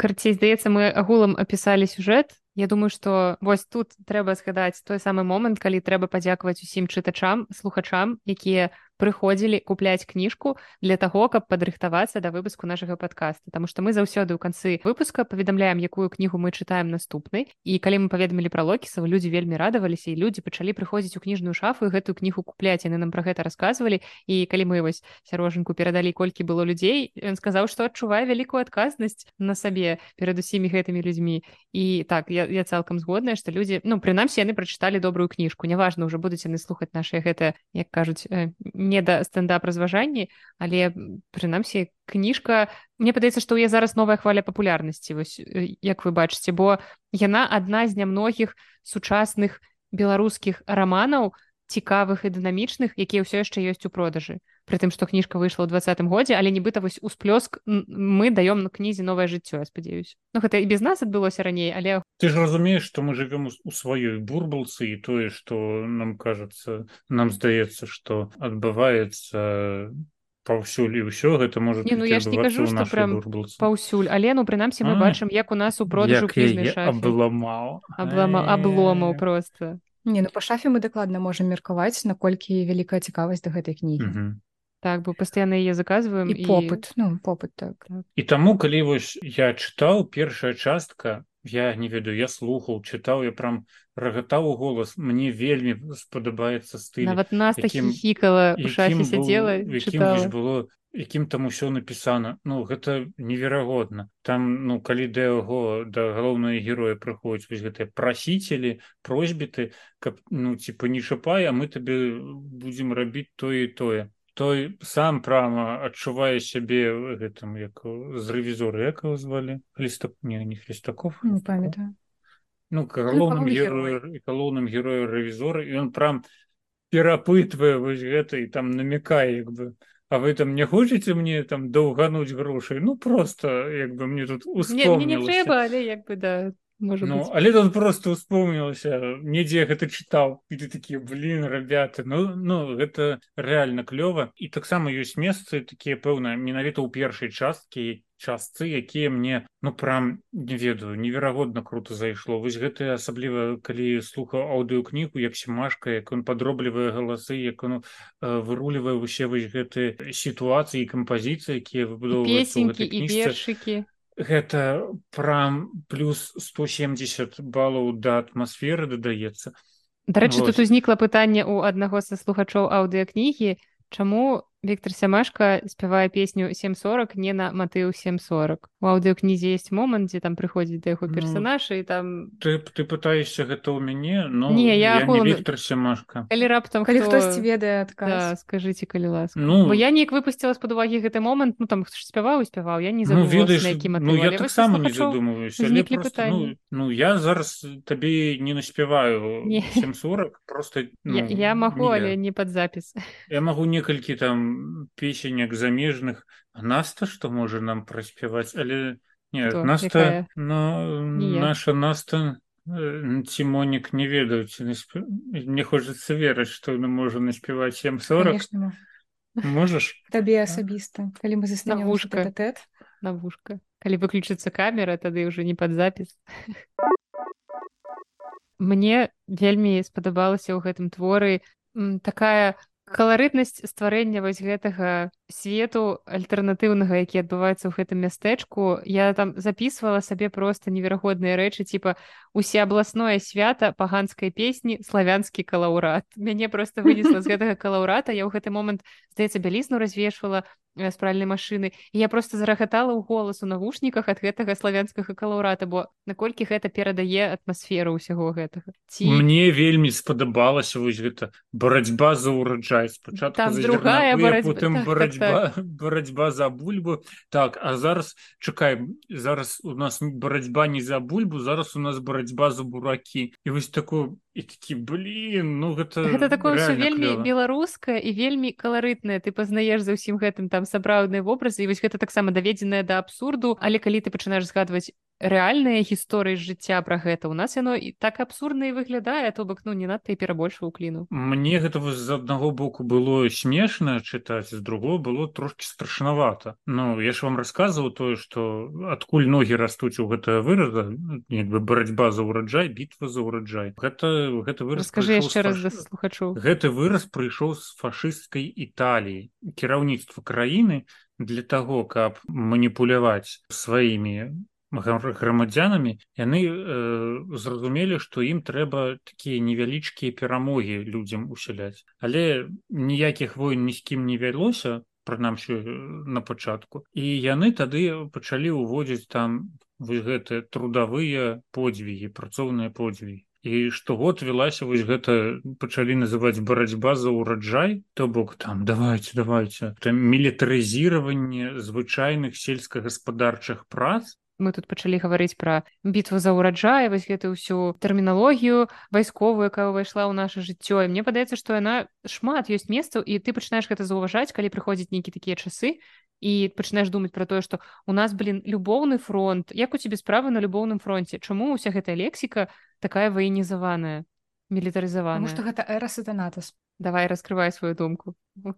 Карцей здаецца мы агулам апісалі сюжэт. Я думаю што вось тут трэба згадаць той самы момант калі трэба падзякаваць усім чытачам слухачам якія прыходзілі купляць кніжку для таго каб падрыхтавацца да выпуску нашага подкаста Таму што мы заўсёды ў канцы выпуска паведамляем якую кнігу мы чытаем наступнай. І калі мы паведамілі пра локісаў людзі вельмі радаваліся і людзі пачалі прыходзіць у кніжную шафу і гэтую кнігу купляць. Яны нам пра гэта расказвалі. І калі мы вось сярожанку перадалі колькі было людзей ён сказаў што адчувае вялікую адказнасць на сабе перад усімі гэтымі людзьмі. І так я, я цалкам згодная што людзі ну прынамсі яны прачыталі добрую кніжку. Няважна ўжо будуць яны слухаць нашыя гэтыя як кажуць не да стендап разважанні але прынамсі кніжка мне падаецца што я зараз новая хваля папулярнасці вось як вы бачыце бо яна адна з нямногіх сучасных беларускіх раманаў цікавых і дынамічных якія ўсё яшчэ ёсць у продажы притым што кніжка выйшла ў двадцатым годзе але нібыта вось усплёск мы даём на кнізе новае жыццё я спадзяюсь. Ну гэта і без нас адбылося раней але ты ж разумееш што мы жывем у сваёй бурбалцы і тое што нам кажацца нам здаецца што адбываецца паўсюль і ўсё гэта можа не, ну, я ж не кажу што прям паўсюль але ну прынамсі мы бачым як у нас у продажу абламаў. Абломаў просто Не ну па шафе мы дакладна можам меркаваць наколькі вялікая цікавасць да гэтай кнігі. Mm -hmm. Так бо пастаянна яе заказваем і попыт і... ну попыт так, так. І таму калі вось я чытаў першая частка я не ведаю я слухаў чытаў я прям рагатаў у голас мне вельмі спадабаецца стыль нават нас хікала сядзела было якім там усё напісана ну гэта неверагодна. Там ну калі да яго да галоўныя героя прыходзіць вось гэтыя прасіцелі просьбіты каб ну типа не шапай а мы табе будзем рабіць тое і тое той сам прама адчувае сябе гэтым як з рэвізора якого звалі? Хліста не не хлістаков не памятаю. Ну галоўным герою галоўным герою рэвізора і ён прям перапытвае вось гэта і там намякае як бы А вы там не хочаце мне там доўгануць грошай ну просто як бы мне тут трэба але як бы да Может ну, але тут просто успомнілася недзе гэта чытаў і ты такі блин ребята ну ну гэта реально клёва і таксама ёсць месцы такія пэўна менавіта ў першай часткі частцы якія мне ну прям не ведаю неверагодна круто зайшло вось гэта асабліва калі слухаў аўдыокнігу як семашка як он падроблівае галасы як он э, вырулівае усе вось гэты сітуацыі кампазіцыі якія выбудоўваюцца і першыкі гэта прям плюс 170 балаў да атмасферы дадаецца. Дарэчы тут узнікла пытанне у аднаго са слухачоў аўдыакнігі чаму Віктор Сямашка спявае песню 740 не на матыў 740 у аўдыокнізе есть момант дзе там прыходзіць да яго ну, персонажа і там ты ты пытаешься гэта ў мяне но не я, я агулам... Віктор Сямашка калі раптам калі хто... хтосьці ведае адказ да, скажитеце калі ласка. Ну. Бо я неяк выпусціла з-пад увагі гэты момант ну там спяваў спяваў я не ну, ведаеш, ну, я таксама не задумываюся просто, ну, ну я зараз табе не наспяваю 740 просто ну, я, я магу але не пад запіс я магу некалькі там песенек замежных наста что можа нам праспяваць але не наста но наша наста цімонік не ведаюць не хочацца верыць што на можа наспяваць 740 можаш табе асабіста калі мы засна вушка тэт на вушка калі выключыцца камера тады ўжо не пад запіс мне вельмі спадабалася ў гэтым творы такая каларытнасць стварэння вось гэтага свету альтэрнатыўнага які адбываецца ў гэтым мястэчку. Я там записывала сабе просто неверагодныя рэчы типа усе абласное свята паганскай песні славянскі калаўрат мяне просто вынесла з гэтага калаўрата я ў гэты момант здаецца бялізну развешвала з пральнай машыны я просто зарагатала ў голас у навушніках ад гэтага славянскага калаўрата бо наколькі гэта перадае атмасферу ўсяго гэтага. Ці мне вельмі спадабалася вось гэта барацьба за ўраджай. Спачатку другая барацьба, так, барацьба, так, так. барацьба за бульбу. Так а зараз чакай зараз у нас барацьба не за бульбу зараз у нас барацьба за буракі. І вось такую і такі блин ну гэта гэта такое ўсё вельмі беларускае і вельмі каларытнае ты пазнаеш за ўсім гэтым там сапраўдныя вобразы і вось гэта таксама даведзенае да абсурду. Але калі ты пачынаеш згадваць рэальныя гісторыі жыцця пра гэта. У нас яно і так абсурдна і выглядае то бок ну не надта і перабольшваў кліну мне гэта з аднаго боку было смешна чытаць з другого было трошки страшнавата. Ну я ж вам расказваў тое што адкуль ногі растуць у гэтага выраза як бы барацьба за ўраджай бітва за ўраджай гэта гэты выраз скажи яшчэ раз фаш... слухачу гэты выраз прыйшоў з фашысцкай італіі. Кіраўніцтва краіны для того каб маніпуляваць сваімі грамадзянамі яны э, зразумелі што ім трэба такія невялічкія перамогі людзям усяляць. Але ніякіх войн ні з кім не вялося прынамсі э, на пачатку. І яны тады пачалі ўводзіць там вось гэтыя трудавыя подзвігі працоўныя подзвігі. І штогод вялася вось гэта пачалі называць барацьба за ўраджай то бок там давайте давайте там мілітарызіраванне звычайных сельскагаспадарчых прац мы тут пачалі гаварыць пра бітву за ўраджай вось гэту ўсю тэрміналогію вайсковую якая ўвайшла ў наше жыццё і мне падаецца што яна шмат ёсць месцаў і ты пачынаеш гэта заўважаць калі прыходзяць нейкі такія часы і пачынаеш думаць пра тое што у нас блин любоўны фронт. Як у цябе справы на любоўным фронте? Чаму ўся гэтая лексіка такая ваенізаваная мілітарызавана што гэта эра сатанатас давай раскрывай сваю думку.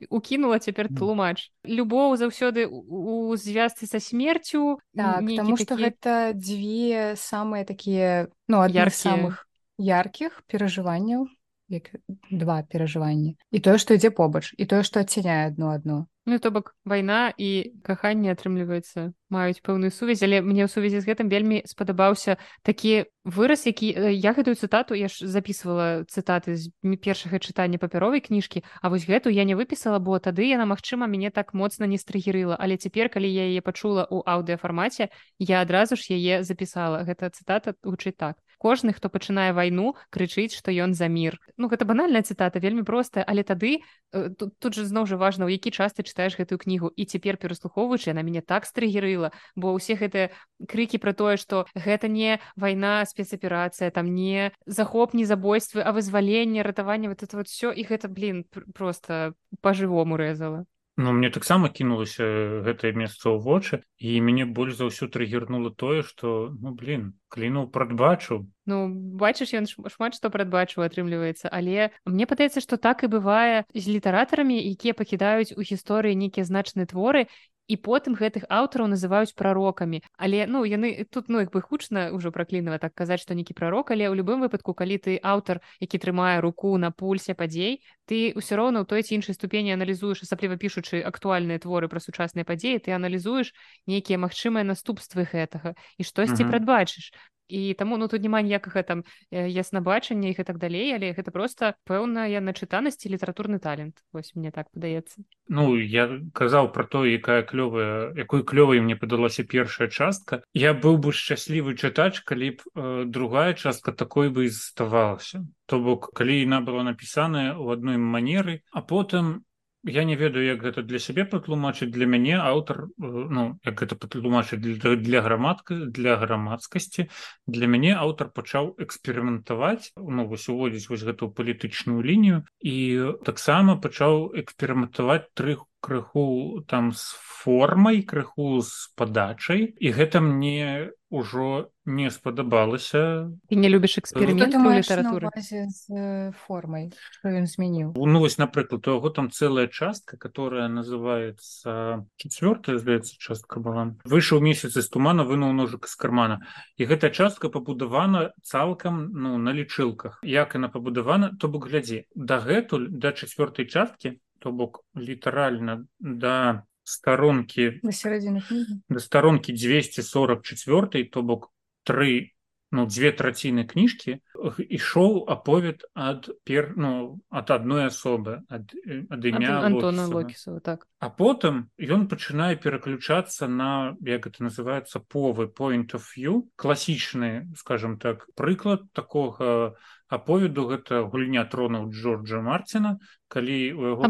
Укінула цяпер тлумач. Любоў заўсёды у звязцы са смерцю так, таму што такі... гэта дзве самыя такія ну ад самых яркіх перажыванняў як два перажывання і тое што ідзе побач і тое што адцяняе адно адно Ну то бок вайна і каханне атрымліваецца маюць пэўную сувязь але мне ў сувязі з гэтым вельмі спадабаўся такі выраз які я гэтую цытату я ж записывала цытаты з першага чытання папяровай кніжкі А вось гэту я не выпісала бо тады яна магчыма мяне так моцна не стрыгерыла. Але цяпер калі я яе пачула ў аўдыафармаце я адразу ж яе запісала. Гэта цытата гучыць так кожны хто пачынае вайну крычыць што ён за мір. Ну гэта банальная цытата вельмі простая але тады э, тут, тут же зноў жа важна ў які час ты чытаеш гэтую кнігу. І цяпер пераслухоўваючы на мяне так стрыгерыла бо ўсе гэтыя крыкі пра тое што гэта не вайна спецаперацыя там не захоп не забойствы а вызваленне ратаванне вот это вот все і гэта блин просто по-жывому рэзала Ну мне таксама кінулася гэтае месца ў вочы і мяне больш за ўсё трыгернула тое што ну блин клінуў прадбачыў Ну бачыш ён шмат што прадбачыў атрымліваецца але мне падаецца што так і бывае з літаратарамі якія пакідаюць у гісторыі нейкія значныя творы і потым гэтых аўтараў называюць прарокамі але ну яны тут ну як бы хучна ўжо праклінава так казаць што нейкі прарок але ў любым выпадку калі ты аўтар які трымае руку на пульсе падзей ты ўсё роўна ў той ці іншай ступені аналізуеш асабліва пішучы актуальныя творы пра сучасныя падзеі ты аналізуеш нейкія магчымыя наступствы гэтага і штосьці прадбачыш і таму ну тут няма ніякага там яснабачання іх і так далей але гэта просто пэўная начытанасці літаратурны талент. Вось мне так падаецца Ну я казаў про то якая клёвая якой клёвай мне падалася першая частка. Я быў бы шчаслівы чытач калі б э, другая частка такой бы заставалася то бок калі яна была напісаная ў адной манеры а потым я не ведаю як гэта для сябе патлумачыць для мяне аўтар ну як гэта патлумачыць для, для грамадка для грамадскасці для мяне аўтар пачаў эксперыментаваць ну вось уводзіць вось гэтую палітычную лінію і таксама пачаў эксперыментаваць трых крыху там з формай крыху з падачай. І гэта мне ўжо не спадабалася і не любіш эксперымент літаратуры з формай ён змяніў ну вось напрыклад у яго там цэлая частка которая называется четвертая здаецца частка была выйшаў месяц з тумана вынуў ножык з кармана і гэтая частка пабудавана цалкам ну на лічылках. Як яна пабудавана то бок глядзі. Дагэтуль да чацвёртай часткі то бок літаральна да старонкі на сярэдзіну да старонкі 244 то бок три ну две траціны кніжкі ішоў аповед ад пер ну ад адной асобы ад, ад імя Антона локісова так. А потым ён пачынае пераключацца на як это называется повы point of view класічны скажем так прыклад такога аповеду гэта гульня тронаў Джорджа Марціна калі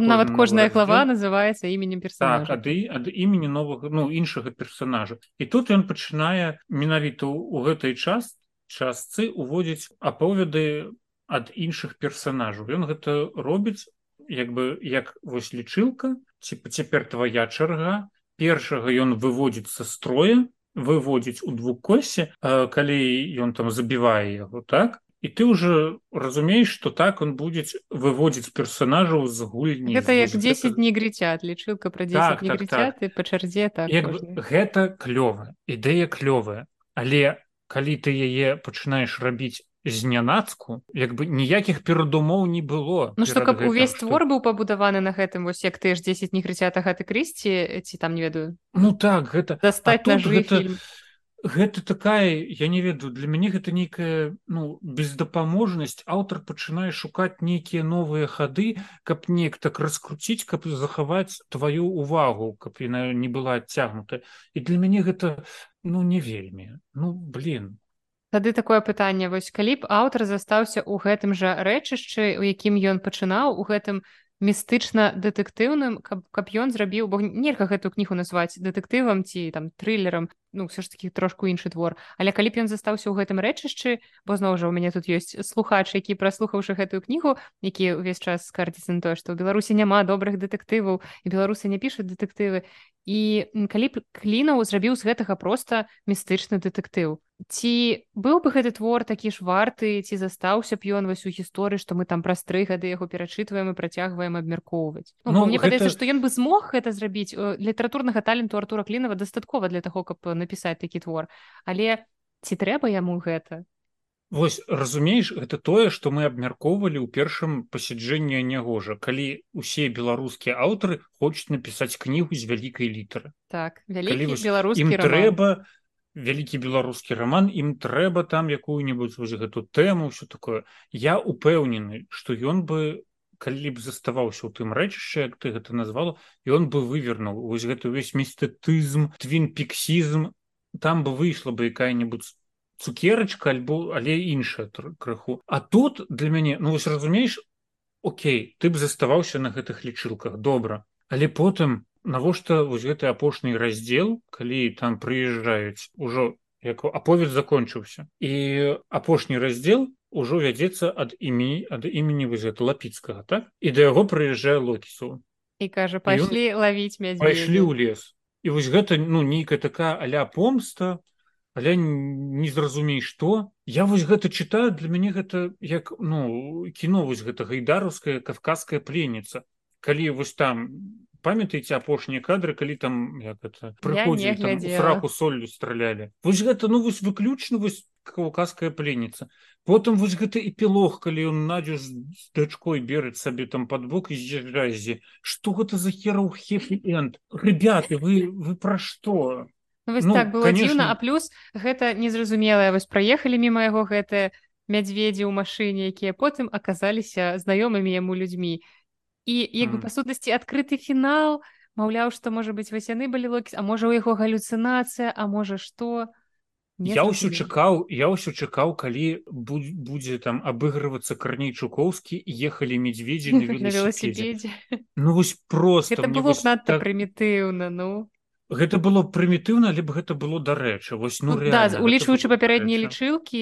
нават кожная глава называется іменем персонажа. так, ад, ад імені новых ну іншага персонажа. І тут ён пачынае менавіта у гэтай час частцы уводзіць аповеды ад іншых персонажаў. Ён гэта робіць як бы як вось лічылка типа цяпер твоя чарга. Першага ён выводзіцца строя выводзіць у двукосе калі ён там забівае яго так і ты уже разумееш что так он будет выводзіць персонажаў з гульні гэта як 10 негрыцят лічылка про 10 так, негрыцят так, так. по чарзе так гэта клёва ідэя клёвая. Але калі ты яе пачынаеш рабіць знянацку як бы ніякіх перадумоў не было Ну что каб увесь твор быў пабудаваны на гэтым вось як ты ж 10 негрыцята гэты крысці ці там не ведаю Ну так гэта дастаць на гэта... Фільм гэта такая я не ведаю для мяне гэта нейкая ну бездапаможнасць. Аўтар пачынае шукаць нейкія новыя хады каб неяк так раскруціць каб захаваць твою увагу каб яна не была адцягнута. І для мяне гэта ну не вельмі. Ну блин тады такое пытанне. Вось калі б аўтар застаўся ў гэтым жа рэчышчы у якім ён пачынаў у гэтым містычна дэтэктыўным каб каб ён зрабіў бо нельга гэтую кнігу назваць дэтэктывам ці там трылерам ну все ж таки трошку іншы твор. Але калі б ён застаўся ў гэтым рэчышчы бо зноў жа у мяне тут ёсць слухач які праслухаўшы гэтую кнігу які ўвесь час скардзіцца на тое што ў беларусі няма добрых дэтэктываў і беларусы не пішуць дэтэктывы і калі б клінаў зрабіў з гэтага проста містычны дэтэктыў ці быў бы гэты твор такі ж варты ці застаўся б ён вось у гісторыі што мы там праз тры гады яго перачытваем і працягваем абмяркоўваць ну, ну, мне гэта... падаецца што ён бы змог гэта зрабіць літаратурнага таленту артура клінова дастаткова для таго каб напісаць такі твор. Але ці трэба яму гэта Вось разумееш гэта тое што мы абмяркоўвалі ў першым пасяджэнні нягожа калі усе беларускія аўтары хочуць напісаць кнігу з вялікай літары. Так беларускі трэба вялікі беларускі раман ім трэба там якую-нибудь вось гэту тэму все такое. Я упэўнены што ён бы калі б заставаўся ў тым рэчышча як ты гэта назвала ён бы вывернуў вось гэты ўвесь містэтызм твін піксізм там бы выйшла бы якая-нибудь цукерачка альбо але іншая крыху. А тут для мяне ну вось разумееш Окей ты б заставаўся на гэтых лічылках добра. Але потым навошта вось гэты апошні раздзел калі там прыязджаюць ужо як аповед закончыўся. І апошні раздзел ужо вядзецца ад імі ад імені вось гэта лапіцкага так? І да яго прыязджае локісу і кажа пайшлі лавіць пайшлі ў лес. І вось гэта ну нейкая такая аля помста але не зразумей што я вось гэта чытаю для мяне гэта як ну кіно вось гэта гайдаруская кавказская пленніца. Калі вось там памятаеце апошнія кадры калі там як это прыходзілі фраку солью стралялі. Вось гэта ну вось выключна вось каўказская пленніца. Потым вось гэты эпілог калі ён надзю з дачкой берыць сабе там под бок і з'язджазе что гэта за хераў хефі энд ребята вы вы пра што вось ну, так было конечно... дзіўна а плюс гэта незразумелая вось праехалі мімо яго гэтыя мядзведзі ў машыне якія потым аказаліся знаёмымі яму людзьмі. І як бы mm. па сутнасці адкрыты фінал. Маўляў што можа быць васяны былі локіс а можа у яго галюцынацыя а можа што? Я ўсё чакаў я ўсё чакаў калі будзе там абыгрывацца карней чукоўскі ехалі медведзі на велосипедзе ну вось просто было надта так... прымітыўна ну гэта было прымітыўна либо гэта было дарэчы вось ну, ну да, улічваючы папярэднія лічылкі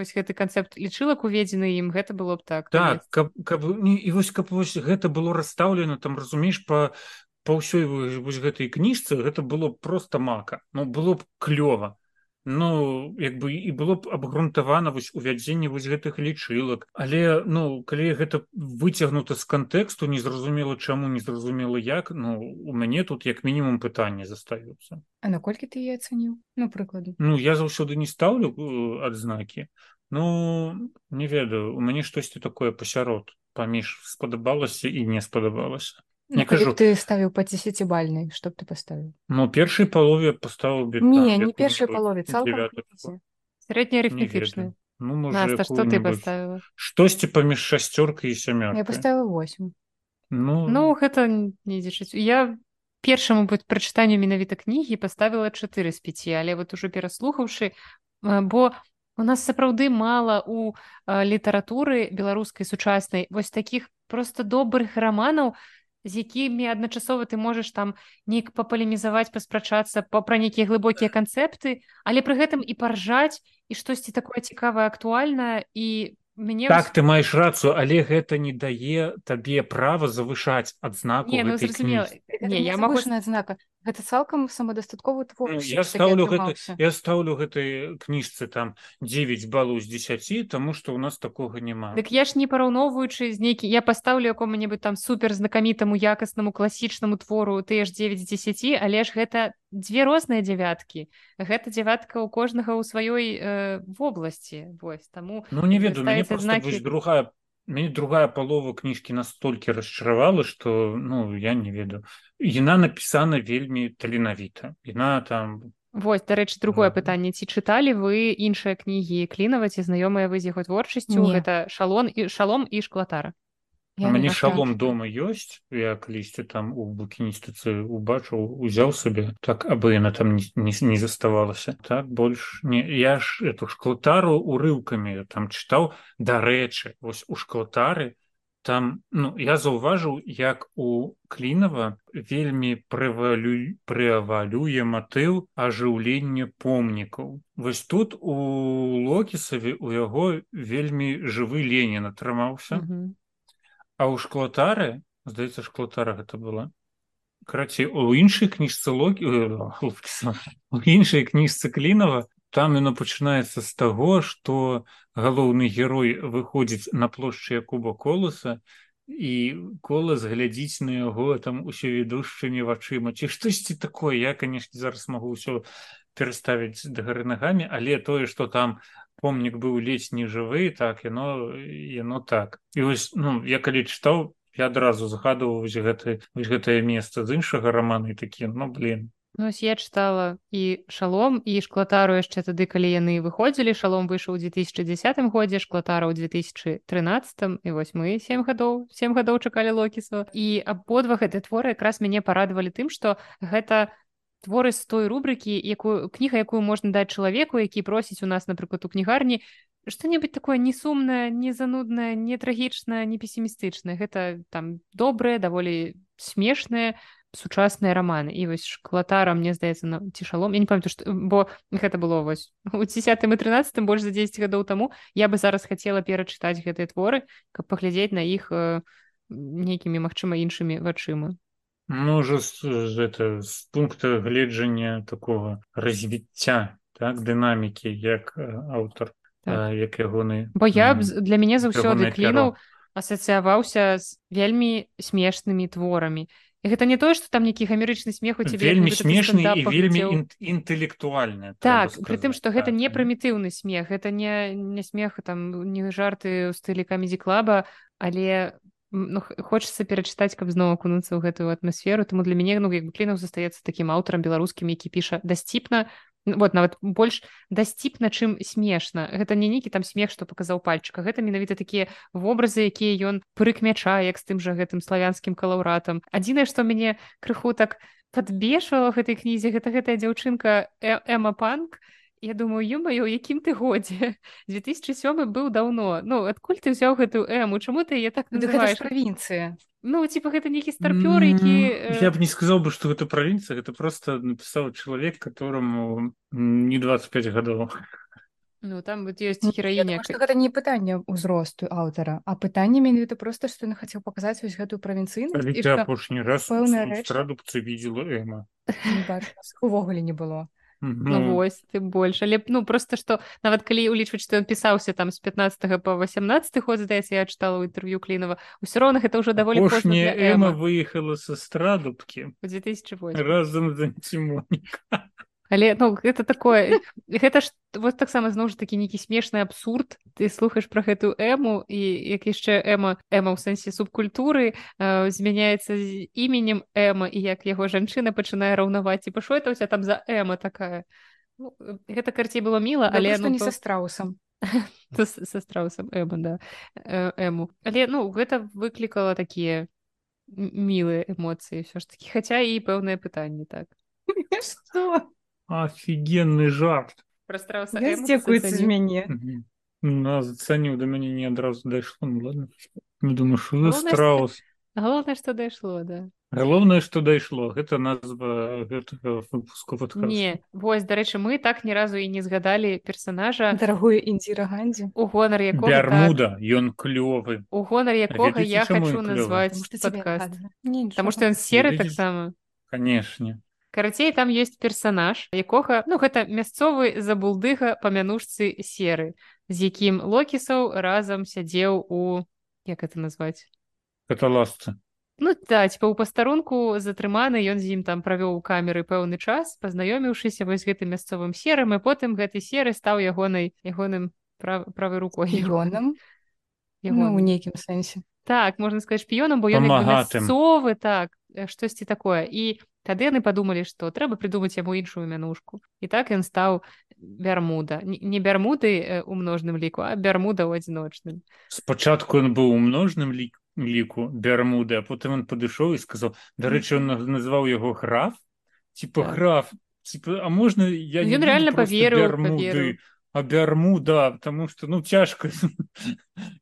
вось гэты канцэпт лічылак уведзены ім гэта было б так так каб, каб не, і вось каб вось гэта было расстаўлена там разумееш по па ўсёй вось гэтай кніжцы гэта было просто мака. Ну было б клёва ну як бы і было б абгрунтавана вось увядзенне вось гэтых лічылак. Але ну калі гэта выцягнута з кантэксту незразумела чаму незразумела як ну у мяне тут як мінімум пытанне застаюцца. А наколькі ты я ацаніў? Ну прыкладу. Ну я заўсёды не стаўлю э, адзнакі. Ну не ведаю у мяне штосьці такое пасярод паміж спадабалася і не спадабалася Не кажу. ты ставіў па дзесяцібальнай што б ты паставіў Ну першай палове паставіў не не першай палове сярэдняя арифметычная Ну, можа, што ты паставіла штосьці паміж шасцёркай і сямёр я паставіў 8 ну... ну гэта не дзічыць я першаму быць прачытанню менавіта кнігі паставіла 4 з 5 але вот ужо пераслухаўшы бо у нас сапраўды мала у літаратуры беларускай сучаснай. Вось такіх просто добрых раманаў з якімі адначасова ты можаш там нейк папалемізаваць паспрачацца па пра нейкія глыбокія канцэпты але пры гэтым і паржаць і штосьці такое цікавае актуальна і Мне так ты маеш рацыю але гэта не дае табе права завышаць адзнаку не, ну, не, я могу адзнака гэта цалкам самадастатковы твор ну, я ставлю гэта, я ставлю гэтай кніжцы там 9 балу з 10 тому что у нас такого няма Дык я ж не параўноўваючы з нейкі я пастаўлю якому-небудзь там супер знакамітаму якаснаму класічнаму твору ты ж 9 з 10 але ж гэта две розныя дзявяткі гэта дзявятка ў кожнага ў сваёй э, вобласці вось таму ну не ведаю знакі... другая мяне другая палова кніжкі настолькі расчаравала что ну я не ведаю яна напісана вельмі таленавіта яна там Вось дарэчы другое пытанне ці чыталі вы іншыя кнігі клінава ці знаёмыя вы з яго творчасцю гэта шалон і шалом і шклатара мяне шалом дома ёсць я калісьці там у букіністыцы убачыў узяў сабе так абы яна там не, не, не заставалася так больш не я ж эту шклатару урыўкамі там чытаў дарэчы вось у шклатары там ну я заўважыў як у клінава вельмі прывалю прывалюе матыў ажыўлення помнікаў вось тут у локісаве у яго вельмі жывы ленін атрымаўся mm -hmm А ў шклотары здаецца шклотара гэта была карацей у іншай кніжцы логі у іншай кніжцы клінова там яно пачынаецца з таго што галоўны герой выходзіць на плошчы куба коласа і колас глядзіць на яго там усё ведушчымі вачыма. Ці штосьці такое? Я канешне зараз магу ўсё пераставіць дагары нагамі але тое что там помнік быў ледзь не жывы так яно яно так. І вось ну я калі чытаў я адразу загадываў гэты гэтае месца з іншага рамана і такі ну блин Ну, я чытала і шалом і шклатару яшчэ тады калі яны выходзілі. Шалом выйшаў у 2010 годзе шклатара ў 2013 і вось мы сем гадоў сем гадоў чакалі локісу і абодва гэты творы якраз мяне парадавалі тым што гэта творы з той рубрыкі якую кніга якую можна даць чалавеку які просіць у нас напрыклад у кнігарні што-небудзь такое не сумнае не зануднае не трагічнае не песімістычнае гэта там добрае даволі смешнае сучасныя раманы і вось шклатара мне здаецца на цішалом я не памятаю што бо гэта было вось у десятым і тринадцатым больш за 10 гадоў таму я бы зараз хацела перачытаць гэтыя творы каб паглядзець на іх э, нейкімі магчыма іншымі вачыма можа з, это з пункта гледжання такого развіцця так дынамікі як аўтар так. як ягоны бо я б для мяне заўсёды клінуў асацыяваўся з вельмі смешнымі творамі гэта не тое что там нейкі гамерычны смех у тебе вельмі смешны і вельмі інтэлектуальны так притым что гэта не прымітыўны смех гэта не не смех там не жарты ў стылі камедзі клаба але ну, хочется перачытаць каб зноў акунуцца ў гэтую атмасферу тому для мяне ну як бы клінаў застаецца такім аўтарам беларускім які піша дасціпна вот нават больш дасціпна чым смешна гэта не нейкі там смех што паказаў пальчыка гэта менавіта такія вобразы якія ён прыкмячае як з тым жа гэтым славянскім калаўратам адзінае што мяне крыху так падбешвала гэтай кнізе гэта гэтая дзяўчынка э эма панк я думаю ё-маё якім ты годзе? 2007 быў даўно. Ну адкуль ты ўзяў гэтую эму чаму ты я так называешь правінцыя Ну типа гэта нейкі старпёр які э... я б не сказал бы что гэта правінцыя гэта просто напісаў чалавек которому не 25 гадоў. Ну там вот есть гераіня гэта не пытанне ўзросту аўтара а пытанне менавіта просто што ён хацеў паказаць вось гэтую правінцыйнасць апошні раз традукцыі видела эма увогуле не было Ну вось ты больш але ну просто што нават калі ўлічваць што ён пісаўся там з 15 по 18 год здаецца я чытала ў інтэрв'ю клінова ўсё роўна гэта ўжо даволі эма выехала са страдубкі. 2008 разам за цімоніка але ну гэта такое гэта ж вот таксама зноў ж такі нейкі смешны абсурд. Ты слухаеш про гэтую эму і як яшчэ эма эма ў сэнсе субкультуры э, змяняецца з іменем эма і як яго жанчына пачынае раўнаваць і пашо это ўся там за эма такая? Ну, гэта карцей было міла але ну, не то... са страусам са страусам эма да э, эму але ну гэта выклікала такія мілыя эмоцыі ўсё ж такі хаця і пэўнае пытанне так. Что офігенны жарт. Дзякуецца з мяне на зацаніў да мяне не адразу дайшло ну ладно не думаю что страус галоўнае што дайшло да. Галоўнае што дайшло гэта назва гэтага выпуску не вось дарэчы мы так ні разу і не згадалі персонажа. Дарагую індзіра гандзі у гонар якога ярмуда так... ён клёвы у гонар якога я хочу назваць потому что ён серы таксама канешне карацей там есть персонаж якога ну гэта мясцовы забулдыга па мянушцы серы. З якім локісаў разам сядзеў у як это назваць каталасцы ну да типа у пастарунку затрыманы ён з ім там правёў у камеры пэўны час пазнаёміўшыся вось гэтым мясцовым серым і потым гэты серы стаў ягонай ягоным прав... правой рукой. Ягоным. Ну, у нейкім сэнсе так можна сказать шпіёнам бо ён мясцовы так штосьці такое. І тады яны падумалі што трэба прыдумаць яму іншую мянушку і так ён стаў бярмуда не бярмуды у множным ліку а бярмуда ў адзіночным спачатку ён быў у множным лік ліку бярмуды а потым он падышоў і сказаў дарэчы он назваў яго граф? Типа так. граф типа а можна я ён реально поверыў а бярмуда потому что ну цяжка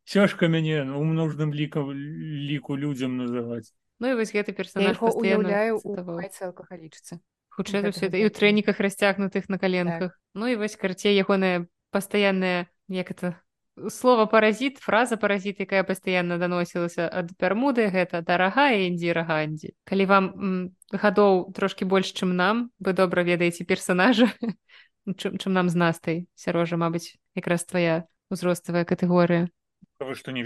цяжка мяне у множным лікам ліку людзям называць Ну і вось гэты персонаж уяўляю алкагалічцы хутчэй за ўсё і ў трэніках расцягнутых на каленках так. Ну і вось карцей ягоная пастаянная як это слова паразіт фраза паразіт якая пастаянна даносілася ад пермуды гэта дарагая індзіра гандзі калі вам гадоў трошки больш чым нам вы добра ведаеце персонажа чым, чым нам з настай сярожа Мабыць якраз твоя узроставая катэгорыя што не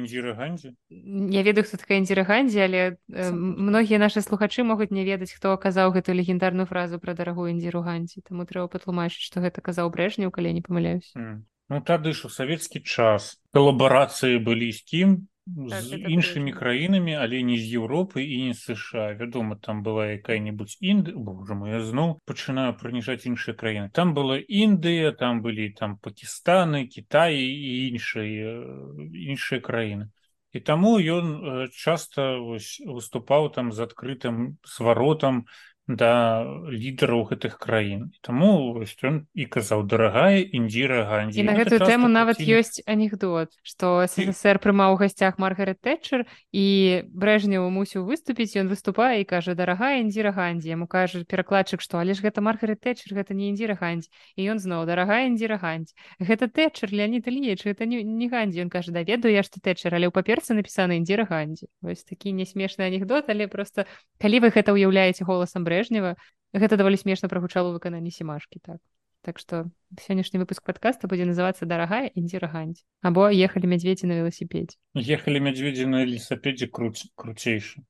індзіра гандзі я ведаю хто такая індзіра гандзі але э, многія нашы слухачы могуць не ведаць хто казаў гэтую легендарную фразу пра дарагую індзіру гандзі таму трэба патлумачыць што гэта казаў брэжняў калі не памыляюсь mm. ну тады ж у савецкі час калабарацыі былі з кім з это іншымі точно. краінамі але не з Еўропы і не з США. Вядома там была якая-нибудь ind Боже мой я зноў пачынаю прыніжаць іншыя краіны там была Індыя там былі там Пакістаны Кітаі і іншыя іншыя краіны і таму ён э, часта вось, выступаў там з адкрытым сваротам да лідараў гэтых краін. Таму ён і казаў дарагая індзіра гандзі і на гэтую тэму нават ёсць анекдот што ссср прымаў у гасцях маргарет тэтчер і брэжневу мусіў выступіць ён выступае і кажа дарагая індзіра гандзі яму кажа перакладчык што але ж гэта маргарет тэтчер гэта не індзіра гандзь і ён зноў дарагая індзіра гандзь гэта тэтчер леонид ильич это не, не гандзі ён кажа да ведаю я што тэтчер але ў паперцы напісана індзіра гандзі вось такі нясмешны анекдот але просто калі вы гэта ўяўляеце голасам брэ Брежнева. Гэта даволі смешна прагучала ў выкананні семашкі так. Так што сённяшні выпуск подкаста будзе называцца дарагая індзіра гандзь або ехалі мядзведзі на веласіпедзе ехалі мядзведзі на лесапедзе круц круцейшы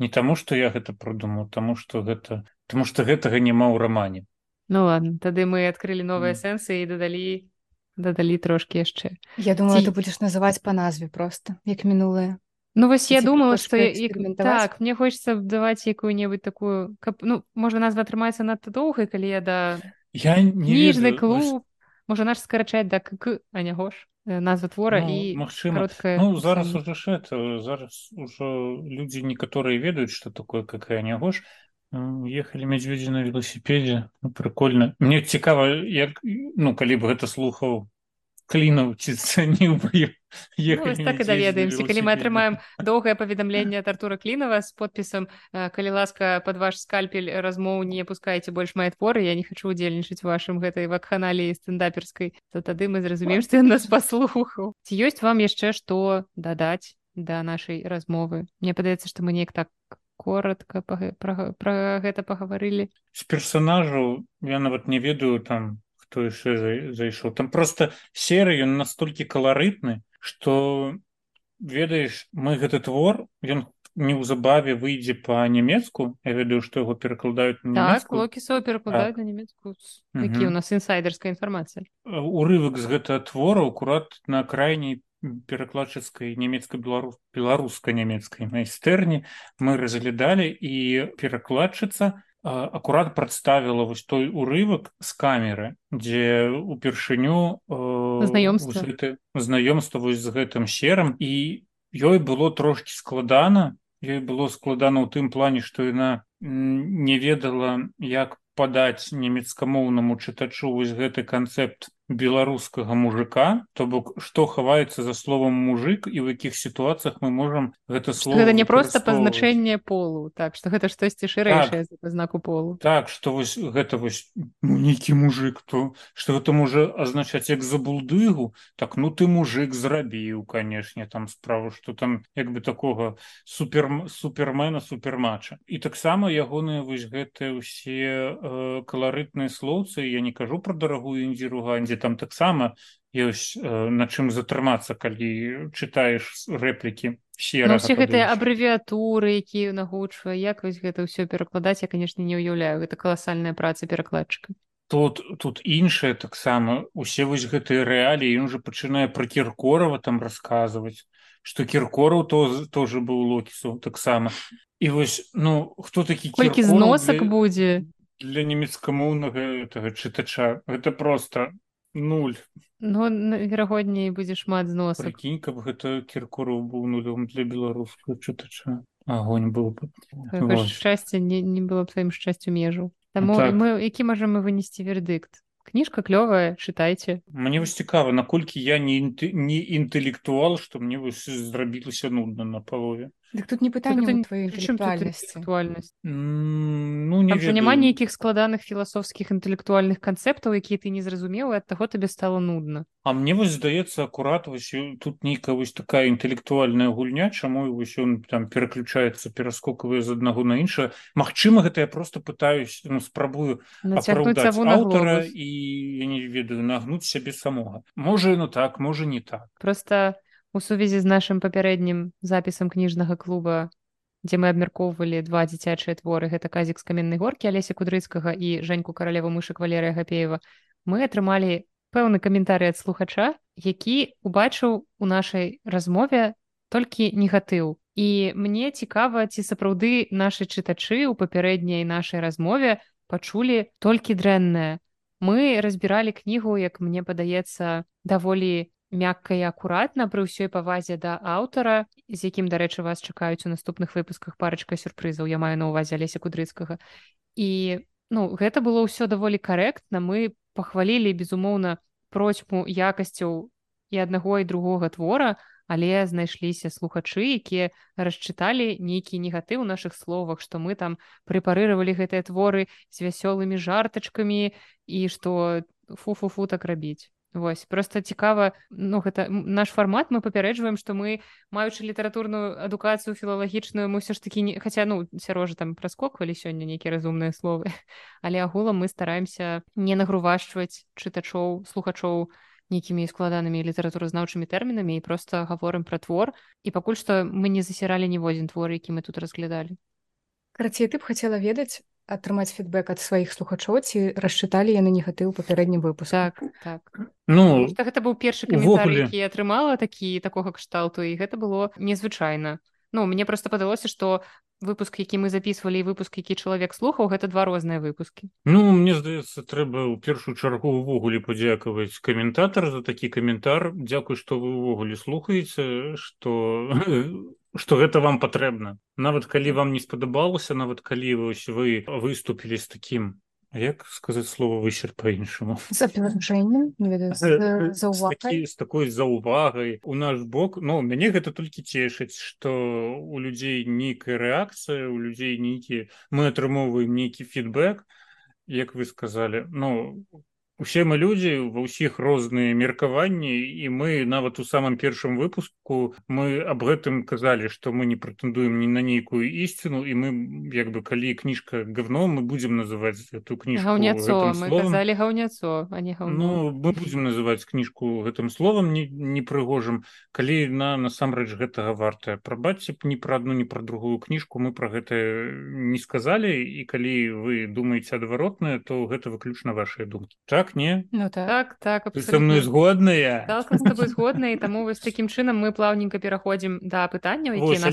не таму што я гэта прыдумаў таму што гэта таму што гэтага няма ў рамане. Ну ладно тады мы адкрылі новыя mm. сэнсы і дадалі дадалі трошки яшчэ. Я думаю Ці... ты будзеш называць па назве просто як мінулая Ну вось я думала что так мне хочется даваць якую-небудзь такую каб ну можа назва атрымаецца надта доўгай калі я да я ніжны клуб. вось... можа наш скарачаць да к а не гош э, назва твора ну, і магчыма ну, зараз уже это зараз ужо людзі некаторыя ведаюць что такое какая не гош. Ехалі мядзведзі на велосіпедзе ну, прикольно. Мне цікава як ну калі бы гэта слухаў клінаў ці цаніў бы ну, так і даведаемся калі мы атрымаем доўгае паведамленне ад артура клінова з подпісам калі ласка под ваш скальпель размоў не пускаеце больш мае творы я не хочу удзельнічаць вашым гэтай вакханаліі стэндаперскай то тады мы зразумеем што ён нас паслухаў ці ёсць вам яшчэ што дадаць да нашай размовы? Мне падаецца што мы неяк так коротко пра, пра гэта пагаварылі з персонажаў я нават не ведаю там хто яшчэ зайшоў там просто серы ён настолькі каларытны что ведаеш мы гэты твор ён неўзабаве выйдзе по-нямецку я ведаю што яго перакладаюць так, локісова перакладаюць так. на нямецку які у нас інсайдерская інфармацыя урывак з гэтага твора акурат на крайняй перакладчыцкай нямецкай беларус беларуска-нямецкай майстэрні мы разглядалі і перакладчыца акурат прадставіла вось той урывак з камеры дзе упершыню знаёмства знаёмства вось з гэтым серам і ёй было трошки складана ёй было складана ў тым плане што яна не ведала як падаць нямецкамоўнаму чытачу вось гэты канцэпт беларускага мужика то бок што хаваецца за словом мужик і ў якіх сітуацыях мы можам гэта слово гэта не просто пазначэнне полу так что гэта штосьці шырэйшае так, знаку полу. Так что вось гэта вось ну, нейкі мужик то что гэта можа азначаць як за булдыгу так ну ты мужик зрабіў канешне там справу что там як бы такога супер супермена супермача. І таксама ягоныя вось гэтыя ўсе э, каларытныя слоўцы я не кажу про дарагую індзіру гандзе там таксама ёсць э, на чым затрымацца калі чытаеш рэплікі ну, все гэтыя абрэвіатуры якія нагучвае як вось гэта ўсё перакладаць я конечно не ўяўляю. Гэта каласальная праца перакладчыка. Тут тут іншае таксама. Усе вось гэтыя рэаліі ён уже пачынае пра кіркорова там расказваць что кіркораў то тоже быў локісу таксама. І вось ну хто такі колькі зносак для... будзе. для нямецкамоўнага этого чытача? Гэта просто нуль. Ну верагодней будзе шмат знос кінь каб гэта кіркору быў нулём для беларускага чытача. Огонь быў бы шчасце не, не было б сваім шчасцю межу таму так. мы які можам мы вынесці вердыкт? Кніжка клёвая чытайце. Мне вось цікава наколькі я не не інтэлектуал што мне вось зрабілася нудна на палове Дык тут не пытанне так, твоей інтэлектуальнасць ну не няма нейкіх складаных філасофскіх інтэлектуальных канцэптаў якія ты не зразумеў ад таго табе стало нудна А мне вось здаецца акурат вось тут нейкая вось такая інтэлектуальная гульня чаму вось ён там пераключаецца пераскокавае з аднаго на іншае Мачыма гэта я просто пытаюсь ну спрабую аўтара і я не ведаю нагнуць сябе самога можа ну так можа не так. Просто у сувязі з нашым папярэднім запісам кніжнага клуба дзе мы абмяркоўвалі два дзіцячыя творы гэта казік з каменнай горкі алеся кудрыцкага і жаньку каралеву мышак валерыя гапеева мы атрымалі пэўны каментары ад слухача які убачыў у нашай размове толькі негатыў. І мне цікава ці сапраўды нашы чытачы ў папярэдняй нашай размове пачулі толькі дрэннае. Мы разбіралі кнігу як мне падаецца даволі мякка і акуратна пры ўсёй павазе да аўтара з якім дарэчы вас чакаюць у наступных выпусках парачка сюрпрызаў я маю на ўвазе алеся кудрыцкага. І ну гэта было ўсё даволі карэктна. Мы пахвалілі безумоўна процьму якасцяў і аднаго і другога твора але знайшліся слухачы якія расчыталі нейкі негатыў наших словах што мы там прэпарыравалі гэтыя творы з вясёлымі жартачкамі і што фу-фу-фу так рабіць Вось просто цікава ну гэта наш фармат мы папярэджваем што мы маючы літаратурную адукацыю філалагічную мы ўсё ж такі не хаця ну сярожа там праскоквалі сёння нейкія разумныя словы але агулам мы стараемся не нагрувашчваць чытачоў слухачоў нейкімі складанымі літаратуразнаўчымі тэрмінамі і просто гаворым пра твор. І пакуль што мы не засіралі ніводзін твор які мы тут разглядалі. Карацей ты б хацела ведаць атрымаць фідбэк ад сваіх слухачоў ці расчыталі яны негатыў папярэднім выпуск так так. Ну гэта быў першы каментар які атрымала такі такога кшталту і гэта было незвычайна. Ну мне просто падалося што выпуск які мы записывалі выпуск які чалавек слухаў гэта два розныя выпускі Ну мне здаецца трэба ў першую чаргу ўвогуле падзякаваць каментатар за такі каментар. Дякуй што вы ўвогуле слухаеце што што гэта вам патрэбна. Нават калі вам не спадабалася нават калі вось вы выступілі з такім як сказаць слова высер па-іншаму з такой заўвагай у наш бок но ну, мяне гэта толькі цешыць што у людзей нейкая рэакцыя у людзей нейкі мы атрымоўваем нейкі фідбэк як вы сказалі. Ну усе мы людзі ва ўсіх розныя меркаванні і мы нават у самым першым выпуску мы аб гэтым казалі што мы не прэтэндуем не на нейкую ісціну і мы як бы калі кніжка говно мы будзем называць эту кніжку казалі гаўняцо ну мы будзем называць кніжку гэтым словам не непрыгожым. Калі на насамрэч гэтага вартая прабачце б не пра адну не пра другую кніжку мы пра гэта не сказалі і калі вы думаеце адваротнае то гэта выключна вашыя думкі. Так так не? Ну, так. Так, так со мной згодная згодна і таму вось такім чынам мы плаўненька пераходзім да пытанняў якія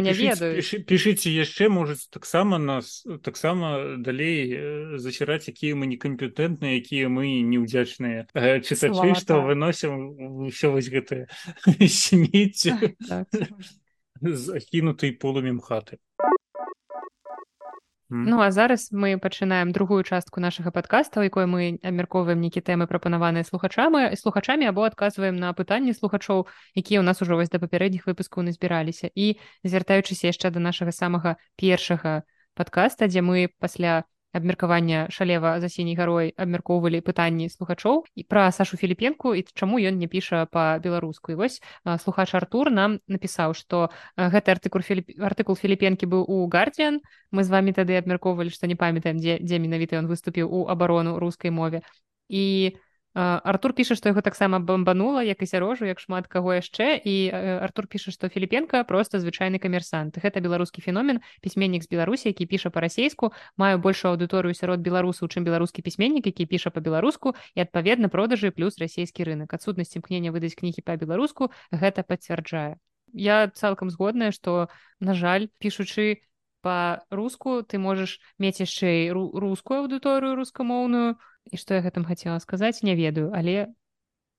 не ведаю пішыце яшчэ можа таксама нас таксама далей засіраць якія мы некампетэнтныя якія мы неўдзячныя чытачы што выносім ўсё вось гэтае смеце закінутай полымем хаты Ну а зараз мы пачынаем другую частку нашага падкаста, у якой мы абмяркоўваем нейкі тэмы прапанаваныя слухачамі слухачамі або адказваем на пытанні слухачоў, якія ў нас ужо вось да папярэдніх выпускаў назбіраліся. І звяртаючыся яшчэ да нашага самага першага падкаста, дзе мы пасля абмеркавання шалева за сіняй гарой абмяркоўвалі пытанні слухачоў і пра сашу філіпенку і чаму ён не піша па-беларуску. І вось слухач артур нам напісаў што гэты артыкул філіп... артыкул філіпенкі быў у гардзіан мы з вами тады абмяркоўвалі што не памятаем дзе дзе менавіта ён выступіў у абарону рускай мове. І у Артур піша, што яго таксама бамбанула, як і сярожу, як шмат каго яшчэ. І Артур піша, што Філіпенка проста звычайны камерсант. Гэта беларускі феномен, пісьменнік з Беларусі, які піша па-расейску, маю большую аўдыторыю сярод беларусаў, чым беларускі пісьменнік, які піша па-беларуску і адпаведна продажы плюс расійскі рынок. Адсутнасць імкнення выдаць кнігі па-беларуску гэта пацвярджае. Я цалкам згодная, што, на жаль, пішучы па-руску, ты можаш мець яшчэ рускую аўдыторыю рускамоўную, і што я гэтым хацела сказаць не ведаю але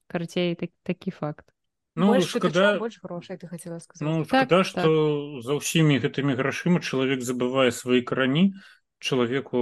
карацей так, такі факт. Ну шкада больш грошай ты хацела сказаць ну, так, шкада, так, што так. за ўсімі гэтымі грашыма чалавек забывае свае карані чалавеку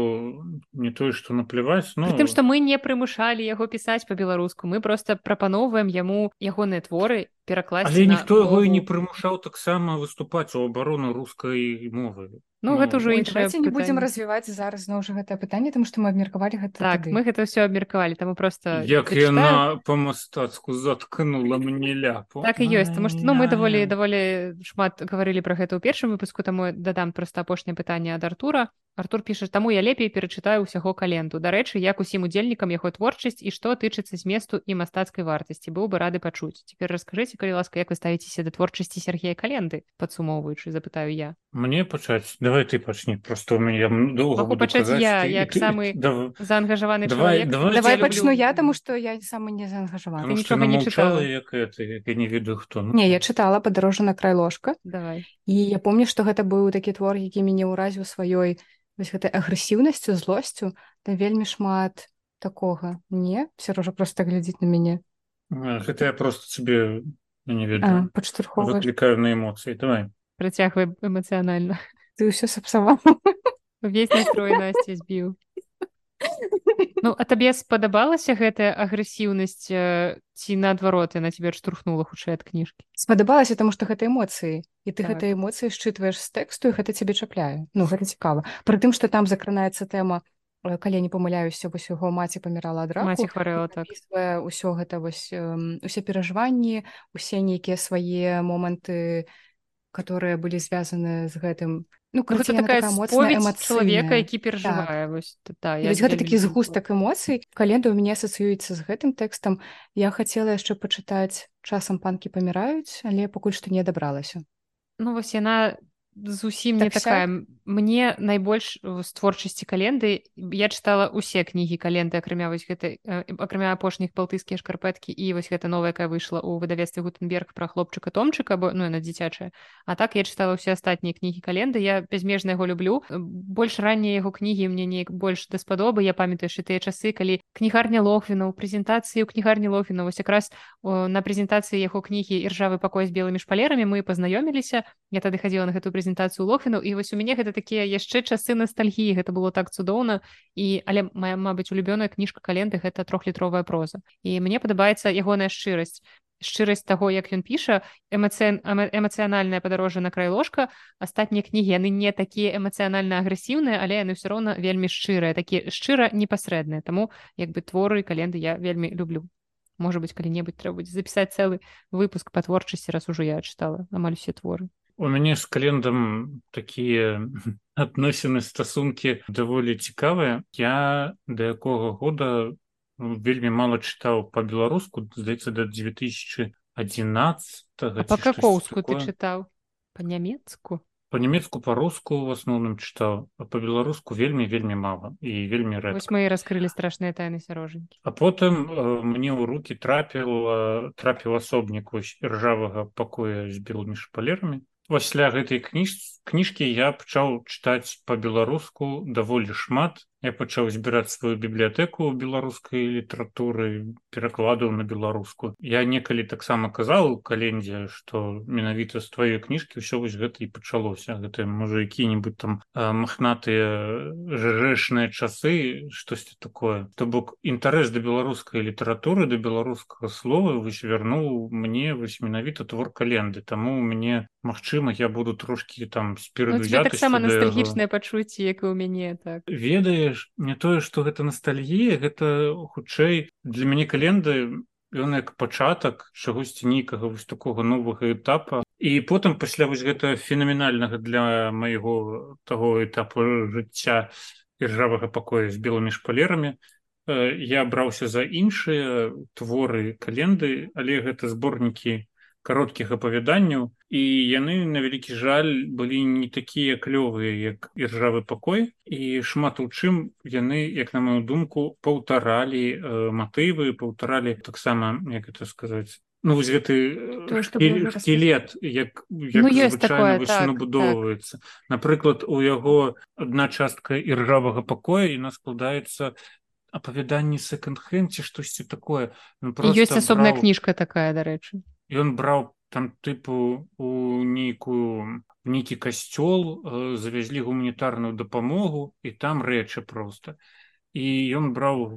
не тое што напляваць ну. Тым што мы не прымушалі яго пісаць па-беларуску мы просто прапаноўваем яму ягоныя творы перакласці ніхто яго і не прымушаў таксама выступаць у абарону рускай мовы Ну, гэта ўжо іншае не будзем развіваць зараз зноў жа гэтае пытанне тому што мы абмеркавалі гэта так тады. мы гэта ўсё абмеркавалі таму просто як яна па-мастацку заткнула мне ляпу. Так і ёсць тому што ну мы даволі даволі шмат гаварылі пра гэта ў першым выпуску таму дадам проста апошняе пытанне ад артура. Артур піша таму я лепей перачытаю ўсяго календу дарэчы як усім удзельнікам яго творчасць і што тычыцца зместу і мастацкай вартасці. Быў бы рады пачуць. Цяпер раскажыце калі ласка як вы ставіцеся да творчасці Сергея календы падсумоўваючы запытаю я. Мне пачаць давай ты пачні просто у мяне доўга пачаць я ты, як ты, самы да... заангажаваны давай, давай, давай пачну я таму што я самы не заангажаваны нічога не чытала як это, як я не ведаю хто ну. не я чытала падарожжа на край ложка давай. І я помню што гэта быў такі твор які мяне ўразіў сваёй вось гэтай агрэсіўнасцю злосцю там вельмі шмат такога не все ўжо просто глядзіць на мяне гэта я просто себе не ведаю паштурховыкаю на эмоцыі давай. Працягвай эмацыянальна ты ўсё сапсаваў увесь настрой насці збіў Ну а табе спадабалася гэтая агрэсіўнасць ці наадварот яна цябе штурхнула хутчэй ад кніжкі? Спадабалася таму што гэта эмоцыі і ты так. гэтай эмоцыі шчытваеш з тэксту і гэта цябе чапляе. Ну гэта цікава. Пры тым што там закранаецца тэма калі не памыляюся вось яго маці памірала ад маці хварэла так. ўсё гэта вось усе перажыванні усе нейкія свае моманты которые былі звязаны з гэтым Ну, ну гэта такая моцная чалавека які перажывае так. вось та, гэта такі згустак эмоцый календа ў мяне асацыюецца з гэтым тэкстам я хацела яшчэ пачытаць часам панкі паміраюць але пакуль што не дабралася ну вось яна зусім так не такая мне найбольш з творчасці календы я чытала усе кнігі календы акрамя вось гэтай акрамя апошніх балтыйскія шкарпэткі і вось гэта новая якая выйшла ў выдавестве гутенберг пра хлопчыка томчыка бо ну на дзіцячая а так я чытала ўсе астатнія кнігі календы я бязмежна яго люблю. Больш раннія яго кнігі мне неяк больш даспадобы я памятаю яшчэ тыя часы калі кнігарня лохвіна ў прэзентацыі ў кнігарні лохвіна вось якраз на прэзентацыі яго кнігі іржавы пакой з белымі шпалерамі мы пазнаёміліся я тады хадзіла на гэтую прэзентацыю лохвіну і вось у мяне гэта такія яшчэ часы ностальгіі гэта было так цудоўна і але моя мабыць улюбёная кніжка календы гэта трохлітровая проза. І мне падабаецца ягоная шчырасць шчырасць таго як ён піша эмацыя эмацыянальная падарожжа на край ложка астатнія кнігі яны не такія эмацыянальна агрэсіўныя але яны ўсё роўна вельмі шчырыя такі шчыра непасрэдныя. Таму як бы творы календы я вельмі люблю. Можа быть калі-небудзь трэба будзе запісаць цэлы выпуск па творчасці раз ужо я чытала амаль усе творы у мяне з календам такія адносіны стасункі даволі цікавыя я да якога года ну, вельмі мала чытаў па-беларуску здаецца да 2011 па-какоўску ты чытаў? Па-нямецку по-нямецку по-руску в асноўным чытаў а по-беларуску вельмі вельмі мала і вельмі рэдка. мы раскрылі страшныя тайны сярожанькі а потым э, мне ў руки трапіў э, трапіў асобнік вось ржавага пакоя з белымі шпалерамі пасля гэтай кніж кніжкі я пачаў чытаць па-беларуску даволі шмат я пачаў збіраць сваю бібліятэку беларускай літаратуры перакладаў на беларуску. Я некалі таксама казаў календзе што менавіта з тваёй кніжкі ўсё вось гэта і пачалося. Гэта можа які-небудзь там махнатыя жэшныя часы штосьці такое. То бок інтарэс да беларускай літаратуры да беларускага слова вось вярнуў мне вось менавіта твор календы таму мне Мачыма я буду трошки там спереду ну, таксама ностальгічнае пачуцці як і у мяне так. Ведае ведаеш не тое што гэта ностальгія гэта хутчэй для мяне календы ён як пачатак чагосьці нейкага вось такога новага этапа. І потым пасля вось гэта фенаменальнага для майго таго этапу жыцця іржавага пакоя з белымі шпалерамі я браўся за іншыя творы календы але гэта зборнікі кароткіх апавяданняў і яны на вялікі жаль былі не такія клёвыя як іржавы пакой. І шмат у чым яны як на мою думку паўтаралі э, матывы паўтаралі таксама як это сказаць ну вось гэты скелет як, як ну, такое, так, набудоўваецца. так. напрыклад у яго адна частка іржавага пакоя і нас складаецца апавяданні секонд-хэнці штосьці такое. Ну, ёсць асобная браў... кніжка такая дарэчы ён браў там тыпу у нейкую нейкі касцёл э, завязлі гуманітарную дапамогу і там рэчы проста і ён браў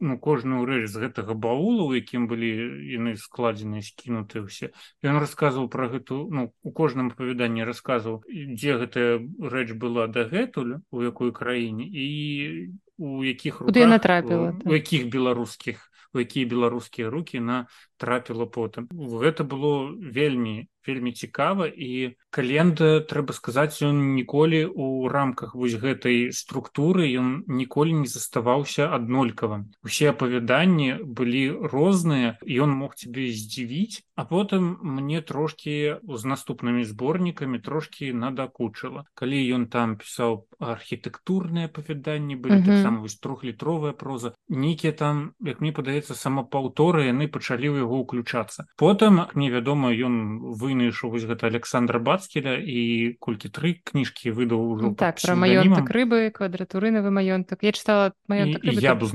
ну, кожную рэч з гэтага баула у якім былі яны складзены скінуты ўсе. Ён расказваў про гэту ну у кожным апавяданні расказваў дзе гэтая рэч была дагэтуль у якой краіне і у якіх руках, яна трапіла у якіх беларускіх у якія беларускія руки на трапіла потым гэта было вельмі вельмі цікава і календа трэба сказаць ён ніколі у рамках вось гэтай структуры ён ніколі не заставаўся аднолькавым. Усе апавяданні былі розныя ён мог тебе здзівіць а потым мне трошки з наступнымі зборнікамі трошки надакучыла. Калі ён там пісаў архітэктурныя апавяданні былі таксама вось трохлітровая проза нейкія там як мне падаецца самапаўторы яны пачалі ў яго ўключацца. Потым мне вядома ён вынайшаў вось гэта александра бацкеля і колькі тры кніжкі выдаў ужо ну, так пра маёнтак рыбы квадратурынавы маёнтак. Я чытала маёнтак я был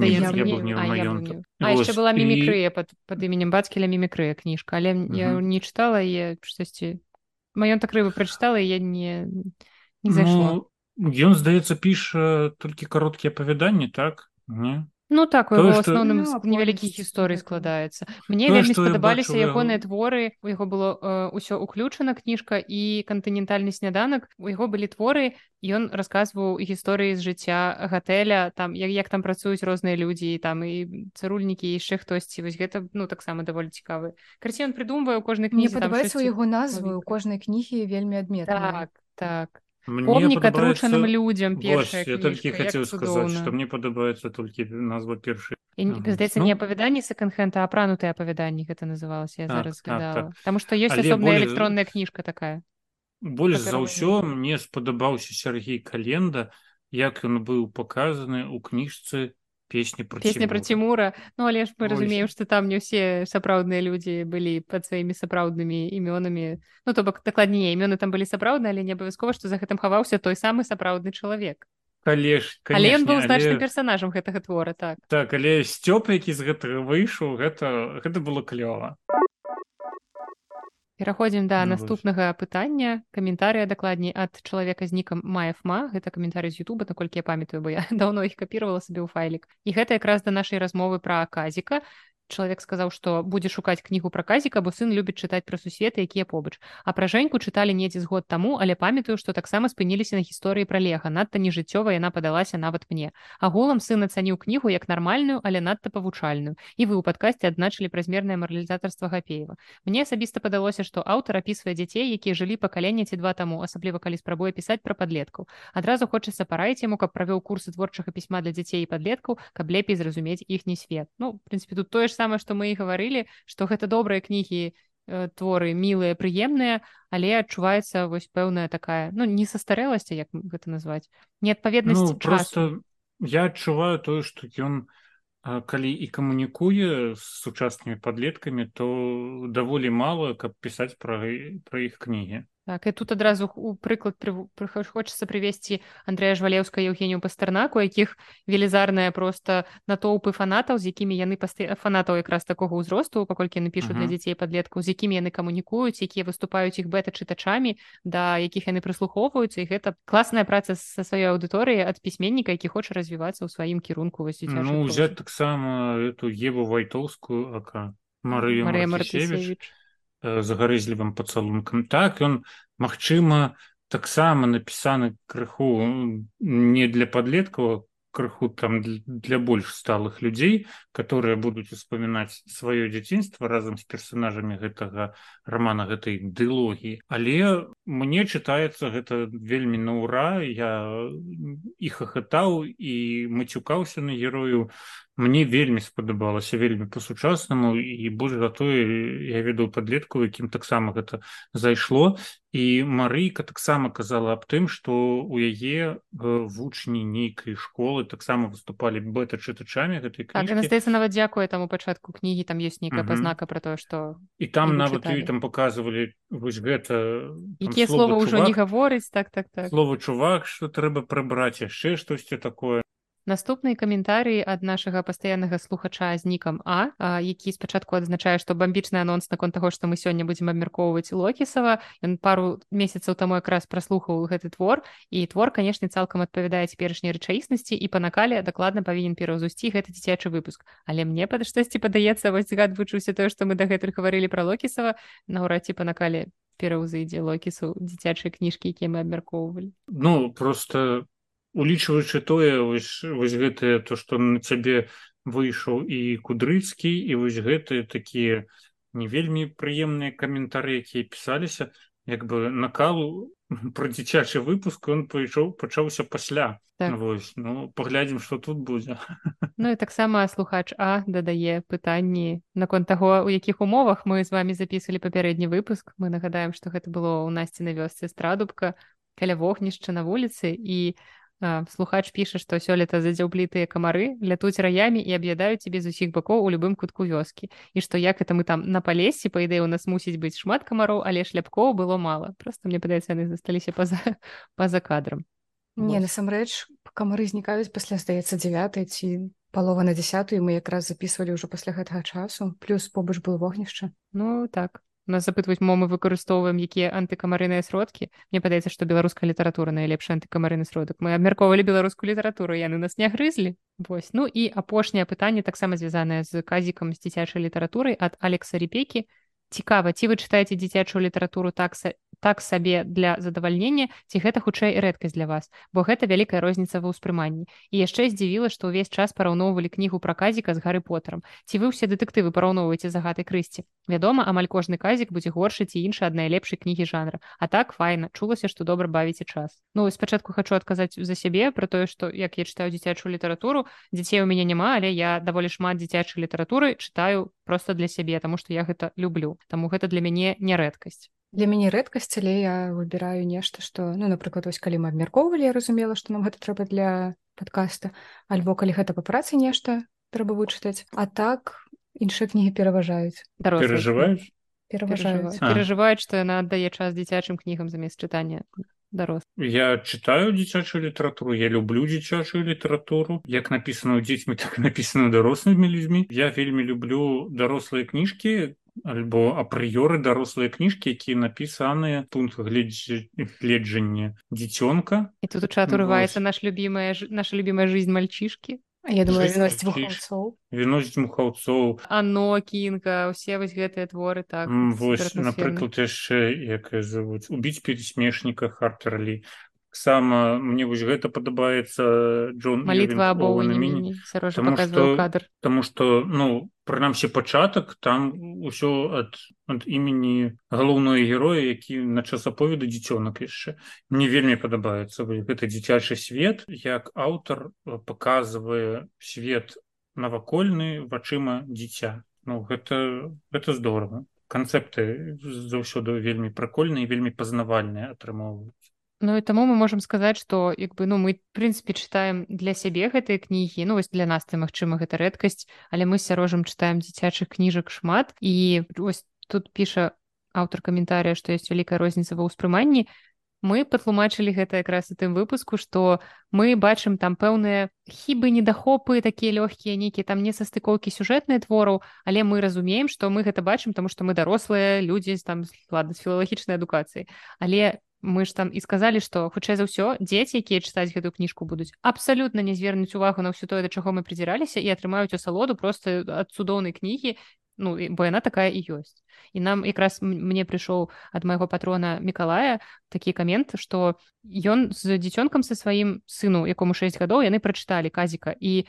яшчэ была мімікрыя под под іменем бацкеля мімікрыя кніжка. Але я не чытала я штосьці маёнтак рыбы прачытала я не не зайшло ну, ён здаецца піша толькі кароткія апавяданні так? Не Ну так у яго асноўным ну, невялікіх гісторый складаецца мне вельмі спадабаліся ягоныя творы у яго было ўсё уключана кніжка і кантынентальны сняданак у яго былі творы ён расказваў гісторыі з жыцця гатэля там як, як там працуюць розныя людзі там і цырульнікі яшчэ хтосьці вось гэта ну таксама даволі цікавы карці ён прыдумвае у кожнай кнізе падабаецца у яго назвы у кожнай кнігі вельмі адметна так так помнік атручаным людзям я толькі хацеў сказаць што мне падабаецца толькі назва першай здаецца не апавяданні секонд-хэнта апранутыя апавяданні гэта называлася я так, зараз так, так. Таму што ёсць асобная электронная кніжка такая больш за ўсё мне спадабаўся Сергей календа як ён быў паказаны ў кніжцы песні про песня про Тимура. Ну але ж мы разумеем что там не ўсе сапраўдныя людзі былі под сваімі сапраўднымі імёнамі Ну то бок дакладнее імёны там былі сапраўдныя але не абавязкова што за гэтым хаваўся той самы сапраўдны чалавек Калеж, але ён быў значным але... персонажам гэтага твора так. Так але сцёп які з гэтага выйшаў гэта гэта было клёва пераходзім да ну, наступнага пытання. Каментарыя дакладней ад чалавека з нікам маефма гэта каментары з Ютуба наколькі я памятаю бо я даўно іх капіравала сабе ў файлік. І гэта якраз да нашай размовы пра аказіка чалавек сказаў што будзе шукаць кнігу пра казіка бо сын любіць чытаць пра сусветы якія побач а пра жэньку чыталі недзе з год таму але памятаю што таксама спыніліся на гісторыі пра лега надта нежыццёва яна падалася нават мне. Агулам сын ацаніў кнігу як нармальную але надта павучальную і вы ў падкасці адзначылі празмернае маралізатарства гапеева мне асабіста падалося што аўтар апісвае дзяцей якія жылі пакаленне ці два таму асабліва калі спрабуе пісаць пра падлеткаў. Адразу хочацца параіць яму каб правёў курсы творчага пісьма для дзяцей і падлеткаў каб лепей зразумець іхні свет. Ну прынцыпе тут тое ж самае што мы і гаварылі што гэта добрыя кнігі э, творы мілыя прыемныя але адчуваецца вось пэўная такая ну не састарэласці як гэта назваць неадпаведнасць ну, просто я адчуваю тое што ён калі і камунікуе з сучаснымі падлеткамі то даволі мала каб пісаць пра пра іх кнігі Так, і тут адразу у прыклад хочацца прывесці Андрэя жвалеўска Еўгенію пастарнаку якіх велізарная просто натоўпы фанатаў з якімі яны пасты фанатаў якраз такога ўзросту паколькі напішуць uh -huh. для дзяцей падлеткаў з якімі яны камунікуюць якія выступаюць іх бета чытачамі да якіх яны прыслухоўваюцца. І гэта класная праца са сваёй аўдыторыі ад пісьменніка які хоча развівацца ў сваім кірунку ну, взять таксама эту еву вайтоўскую ака Марыя Марыя Мартысевич загарызлівым пацалункам. Так ён магчыма таксама напісаны крыху не для падлеткаў крыху там для больш сталых людзей которые будуць успамінаць сваё дзяцінства разам з персонажамі гэтага романа гэтай дылогіі. Але мне чытаецца гэта вельмі на ура я і хахатаў і мацюкаўся на герою мне вельмі спадабалася вельмі по-сучаснаму і больш за тое я ведаў падлетку якім таксама гэта зайшло. І марыйка таксама казала аб тым што у яе вучні нейкай школы таксама выступалі бета чытачамі гэтай так, здаецца нават дзякуе таму пачатку кнігі там ёсць нейкая пазнака про тое што і там нават ёй там показывалі вось гэта якія слова ўжо не гаворыць так так так. слова чувак што трэба прыбраць яшчэ штосьці такое наступны каментарый ад нашага пастаяннага слухача з нікам а, які спачатку адзначае што бамбічны анонс наконт таго што мы сёння будзем абмяркоўваць локісава. Ён пару месяцаў таму якраз праслухаў гэты твор. І твор канешне цалкам адпавядае цяперашняй рэчаіснасці і па накале дакладна павінен пераўзусці гэты дзіцячы выпуск. Але мне пад штосьці падаецца вось гад вучуся тое што мы дагэтуль гаварылі пра локісава. Наўрад ці па накале пераўзыдзе локісу дзіцячыя кніжкі якія мы абмяркоўвалі. Ну просто улічваючы тое вось, вось гэтае то што на цябе выйшаў і кудрыцкі і вось гэтыя такія не вельмі прыемныя каментары якія пісаліся як бы накалу про дзіцячы выпуск он пайшоў пачаўся пасля. Так. вось ну паглядзім што тут будзе. Ну і таксама слухач а дадае пытанні наконт таго у якіх умовах мы з вами записывалі папярэдні выпуск. Мы нагадаем што гэта было ў насці на вёсцы страдубка каля вогнішча на вуліцы. І слухач піша што сёлета задзяўблітыя камары лятуць раямі і аб'ядаюць цябе з усіх бакоў у любым кутку вёскі і што як это мы там на палесе па ідэі у нас мусіць быць шмат камароў але шляпкоў было мала просто мне падаецца яны засталіся па-за па-за кадрам не насамрэч камары знікаюць пасля здаецца 9 ці палова на десятую мы якраз записывалі ўжо пасля гэтага часу плюс побач было вогнішча ну так нас запытваюць мо мы выкарыстоўваем якія антыкамарыныя сродкі. Мне падаецца што беларуская літаратура найлепш антыкамарыны сродак. Мы абмяркоўвалі беларускую літаратуру яны нас не грызлі. Вось. Ну і апошняе пытанне таксама звязанае з казікам з дзіцячай літаратурай ад алекса репекі цікава ці вы чытаеце дзіцячую літаратуру такса так сабе для задавальнення ці гэта хутчэй рэдкасць для вас бо гэта вялікая розніца ва ўспрыманні. І яшчэ здзівіла што ўвесь час параўноўвалі кнігу пра казіка з гары потарам ці вы ўсе дэтэктывы параўноўваеце за гаты крысці? Вядома амаль кожны казік будзе горшы ці інша ад найлепшай кнігі жанра. А так файна чулася што добра бавіце час. Ну спачатку хочу адказаць за сябе про тое што як я чытаю дзіцячую літаратуру дзяцей у мяне няма але я даволі шмат дзіцячай літаратуры чытаю просто для сябе таму што я гэта люблю. Таму гэта для мяне не рэдкасць для мяне рэдкасць але я выбіраю нешта што ну напрыклад вось калі мы абмяркоўвалі я разумела што нам гэта трэба для падкаста альбо калі гэта па працы нешта трэба вычытаць а так іншыя кнігі пераважаюць. Перажываюць пераважаюць. Перажываюць што яна аддае час дзіцячым кнігам замест чытання дарос я чытаю дзіцячую літаратуру я люблю дзіцячую літаратуру як напісана ў дзецьмі так напісана дарослымі людзьмі я вельмі люблю дарослыя кніжкі альбо апрыёры дарослыя кніжкі якія напісаныя пункт гледжання дзіцёнка. І тут у чат урываецца наш любимая наша любимая жизнь мальчишки я думаю віносіць мухаўцоў ано кінка усе вось гэтыя творы так вось напрыклад яшчэ якая завуць убіць пересмешніка хартерлі сама мне вось гэта падабаецца Джон молитва або кадр. тому что ну прынамсі пачатак там усё ад ад імені галоўнага героя які на час аповеду дзіцёнак яшчэ. Мне вельмі падабаецца гэта дзіцячы свет як аўтар показывае свет навакольны вачыма дзіця. Ну гэта гэта здорово канцэпты заўсёды вельмі прыкольныя вельмі пазнавальныя атрымоўваюць Ну і таму мы можам сказаць што як бы ну мы прынцыпе чытаем для сябе гэтыя кнігі ну вось для нас ты магчыма гэта рэдкасць але мы сярожам чытаем дзіцячых кніжак шмат і ось тут піша аўтар каментарыя што ёсць вялікая розніца ва ўспрыманні мы патлумачылі гэта якраз у тым выпуску што мы бачым там пэўныя хібы недахопы такія лёгкія нейкія там не састыкоўкі сюжэтныя твораў але мы разумеем што мы гэта бачым таму што мы дарослыя людзі там ладно з філалагічнай адукацыі але мы ж там і сказалі што хутчэй за ўсё дзеці якія чытаць гэтую кніжку будуць абсалютна не звернуць увагу на ўсё тое да чаго мы прыдзіраліся і атрымаюць асалоду просто ад цудоўнай кнігі ну бо яна такая і ёсць і нам якраз мне прыйшоў ад майго патрона мікалая такі камент што ён з дзіцёнкам са сваім сыну якому 6 гадоў яны прачыталі казіка і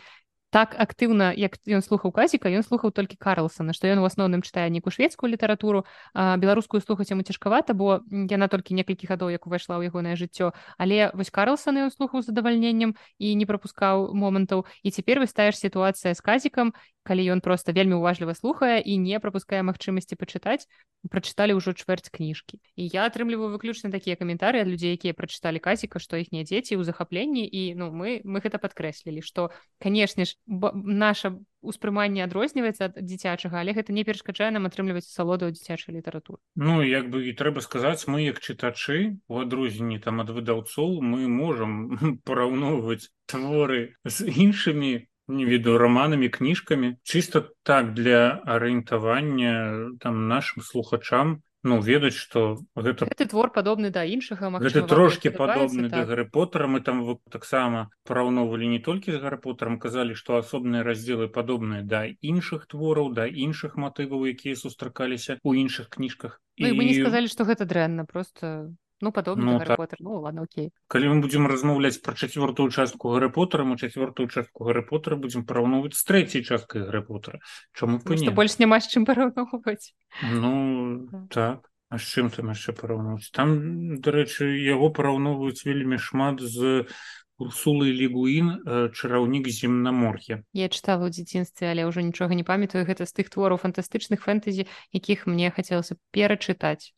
так актыўна як ён слухаў казіка ён слухаў толькі карлсона што ён у асноўным чытае нейкую шведскую літаратуру беларускую слухаць яму цяжкавата бо яна толькі некалькі гадоў як увайшла ў ягонае жыццё. Але вось карлсона ён слухаў задавальненнем і не прапускаў момантаў. І цяпер выстаеш сітуацыя з казікам калі ён просто вельмі уважліва слухае і не прапускае магчымасці пачытаць прачыталі ўжо чвэрць кніжкі. І я атрымліваю выключна такія каментары ад людзей якія прачыталі казіка што іхнія дзеці ў захапленні і ну мы мы гэта падкрэслілі што канешне ж наша успрыманне адрозніваецца ад дзіцячага але гэта не перашкаджае нам атрымліваць салоду дзіцячай літаратуры. Ну як бы і трэба сказаць мы як чытачы у адрозненні там ад выдаўцоў мы можам параўноўваць творы з іншымі не веду романамі кніжкамі. Чыста так для арыентавання там нашим слухачам ну ведаць что гэта ты твор падобны да іншага гэта трошки падобны так. да гары потара мы там таксама параўноўвалі не толькі з гарапотарам казалі што асобныя раздзелы падобныя да іншых твораў да іншых матываў якія сустракаліся у іншых кніжках ну, і мы не сказалі што гэта дрэнна просто ну падобна ну, так. Поттер. ну ладно окей. Калі мы будзем размаўляць пра чацвёртую частку гары потара мы чацвёртую частку гары потара будзем параўноўваць з трэцяй часткай гары потара чаму пыне больш няма з чым параўноўваць ну так. а з чым там яшчэ параўноўваць там дарэчы яго параўноўваюць вельмі шмат з урсулы лігуін чараўнік земнамор'я я чытала ў дзяцінстве але ўжо нічога не памятаю. Гэта з тых твораў фантастычных фэнтэзі якіх мне хацелася перачытаць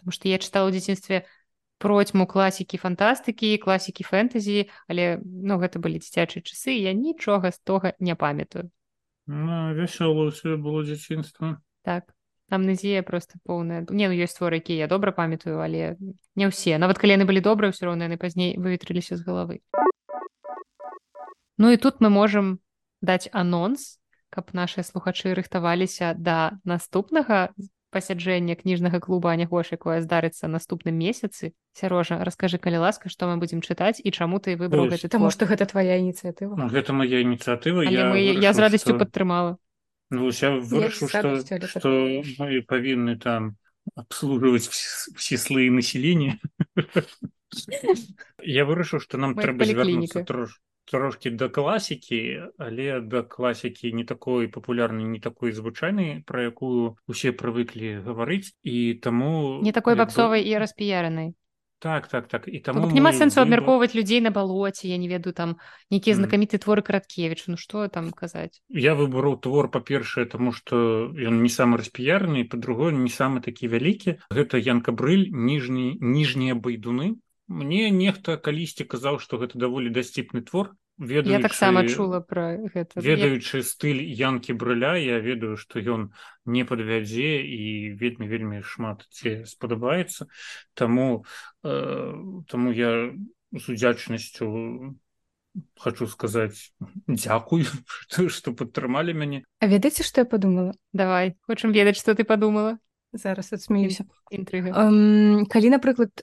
потому что я читала ў дзяцінстве процьму класікі фантастыкі класікі фэнтэзі але ну гэта былі дзіцячыя часы я нічога з тога не памятаю. Ну, вясёла ўсё было дзяцінства. Так амнезія просто поўная. Не ну ёсць творы якія я добра памятаю але не ўсе. Нават калі яны былі добрыя ўсё роўна яны пазней выветрыліся з галавы. Ну і тут мы можам даць анонс каб нашыя слухачы рыхтаваліся да наступнага пасяджэння кніжнага клуба анягош якое здарыцца наступным месяцы. Сярожа расскажы калі ласка што мы будзем чытаць і чаму ты выбраў гэта таму што гэта твоя ініцыятыва. Ну, гэта моя ініцыятыва. Я, мы, вырашил, я з радасцю што... падтрымала. Ну, вырашу што, што мы павінны там абслужваць все слоі населення я вырашыў што нам трэба звярнуцца трошки трошки да класікі але да класікі не такой папулярнай не такой звычайнай про якую усе прывыклі гаварыць і таму не такой баксовай і распіяранай так так так. І там няма сэнсу абмяркоўваць людзей на балоце я не ведаю там нейкія знакаміты творы караткевич ну что там казаць я выбраў твор па-першае тому что ён не самы распіярны по-другое не самы такі вялікі гэта янка брыль ніжні ніжнія байдуны мне нехта калісьці казаў што гэта даволі дасціпны твор ведаючы, я таксама чула про гэта. Ведаючы стыль янкі брыля я ведаю што ён не падвядзе і вельмі вельмі шмат ці спадабаецца. Таму э, таму я з удзячнасцю хочу сказаць дзякуй што падтрымалі мяне. А ведаеце што я подумала давай хочам ведаць што ты подумала зараз адсмеюся інтрыга um, калі напрыклад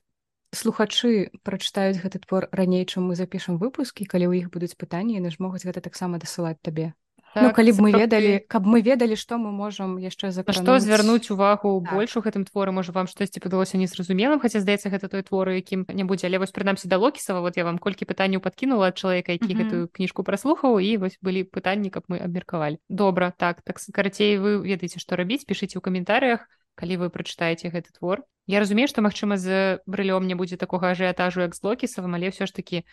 слухачы прачытаюць гэты твор раней чым мы запішам выпускі калі ў іх будуць пытанні яны ж могуць гэта таксама дасылаць табе. Ну, так, ну, калі б мы ведалі каб мы ведалі што мы можам яшчэ за што звярнуць увагу так. больш у гэтым творы можа вам штосьці падалося незразумелым хаця здаецца гэта той творы якім не будзе. Але вось прынамсі да локісава вот я вам колькі пытанняў падкінула ад чалавека які mm -hmm. гэтую кніжку праслухаў і вось былі пытанні каб мы абмеркавалі. Добра так так карацей вы ведаеце што рабіць пішыце ў каментарыях калі вы прачытаеце гэты твор. Я разумею што магчыма з брылём не будзе такога ажыятажу як з локісавым але ўсё ж такі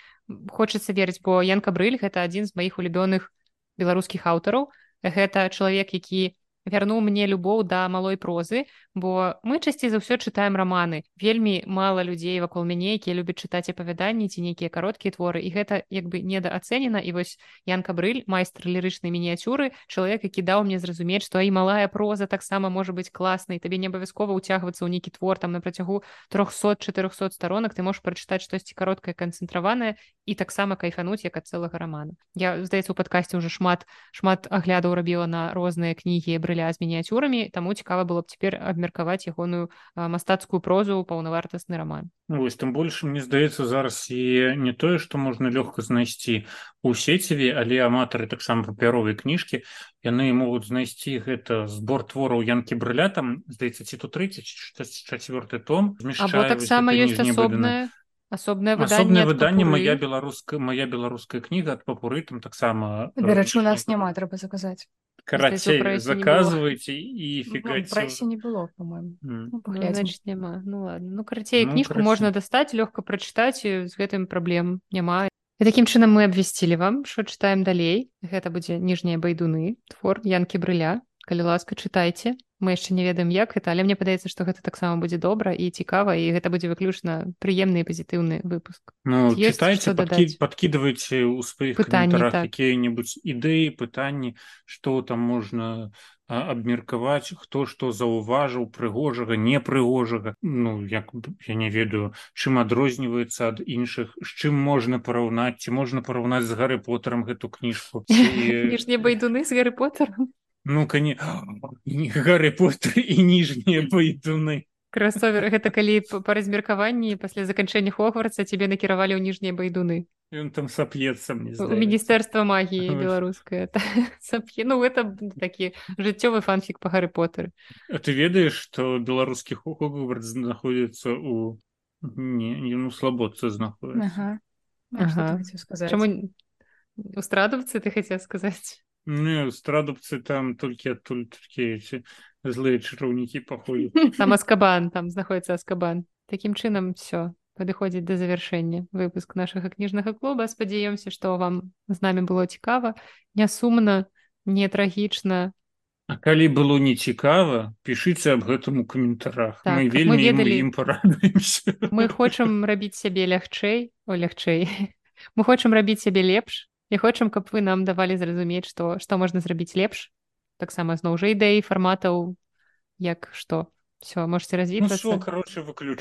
хочацца верыць бо янка брыль гэта адзін з маіх улюбёных беларускіх аўтараў. Гэта чалавек які вярнуў мне любоў да малой прозы бо мы часцей за ўсё чытаем раманы. Вельмі мала людзей вакол мяне якія любяць чытаць апавяданні ці нейкія кароткія творы. І гэта як бы недаацэнена. І вось янка брыль майстр лірычнай мініяцюры чалавек які даў мне зразумець што і малая проза таксама можа быць класнай. Табе не абавязкова ўцягвацца ў нейкі твор там на працягу 300-400 сторонак ты можаш прачытаць штосьці кароткае канцэнтраванае і таксама кайфануць як ад цэлага рамана. Я здаецца у падкасці ўжо шмат шмат аглядаў рабіла на розныя кнігі бры брыля з мініяцюрамі таму цікава было б цяпер абмеркаваць ягоную мастацкую прозу паўнавартасны роман. Ну, вось тым больш мне здаецца зараз і не тое што можна лёгка знайсці у сеціве але аматары таксама папяровай кніжкі яны могуць знайсці гэта збор твораў янкі брыля там здаецца ці то 30 чацвёрты том таксама ёсць асобная асобнае асобнае выданне моя беларуская моя беларуская кніга ад папуры там таксама дарэчы у нас няма трэба заказаць карацей заказывайте і фігаце не было по-моему. Mm. ну, ну, няма ну ладно. Ну карацей ну, кніжку карацей. можна дастаць лёгка прачытаць з гэтым праблем няма і такім чынам мы абвясцілі вам що чытаем далей. Гэта будзе ніжнія байдуны твор янкі брыля калі ласка чытайце мы яшчэ не ведаем як гэта але мне падаецца што гэта таксама будзе добра і цікава і гэта будзе выключна прыемны і пазітыўны выпуск. Ну, читайте падкі, подкидывайте у сваіх пытаннях так. якія-нибудь ідэі пытанні что там можна абмеркаваць хто што заўважыў прыгожага непрыгожага. Ну як я не ведаю чым адрозніваецца ад іншых з чым можна параўнаць ці можна параўнаць з гары потарам гэту кніжку ніжні байдуны з гары потарам ну кане гары поттер і ніжнія байдуны красовер гэта калі па размеркаванні пасля заканчэння хогварца цябе накіравалі ў ніжнія байдуны ён там сап'ецца міністэрства магіі беларускае сап'е ну это такі жыццёвы фанфік па гары поттер А ты ведаеш што беларускі хогвард знаходзіцца у не ну слабодцы знаходіцца чаму у страдаўцы ты хацеў сказаць Не, страдубцы там толькі адтуль толькі злыя чараўнікі паходзяць. Там аскабан, там знаходіцца аскабан. Такім чынам все падыходзіць да завяршэння выпуск нашага кніжнага клуба. спадзяёмся, што вам з намі было цікава, не сумна, не трагічна. А калі было не цікава, пішыце аб гэтым у каментарах. Так, мы вельмі мы ведалі... ім парадуемся. Мы хочам рабіць сябе лягчэй, о лягчэй. Мы хочам рабіць сябе лепш, і хочам каб вы нам давалі зразумець што што можна зрабіць лепш. Таксама зноў жа ідэі фарматаў як што все можете развіцца ну, короче выключ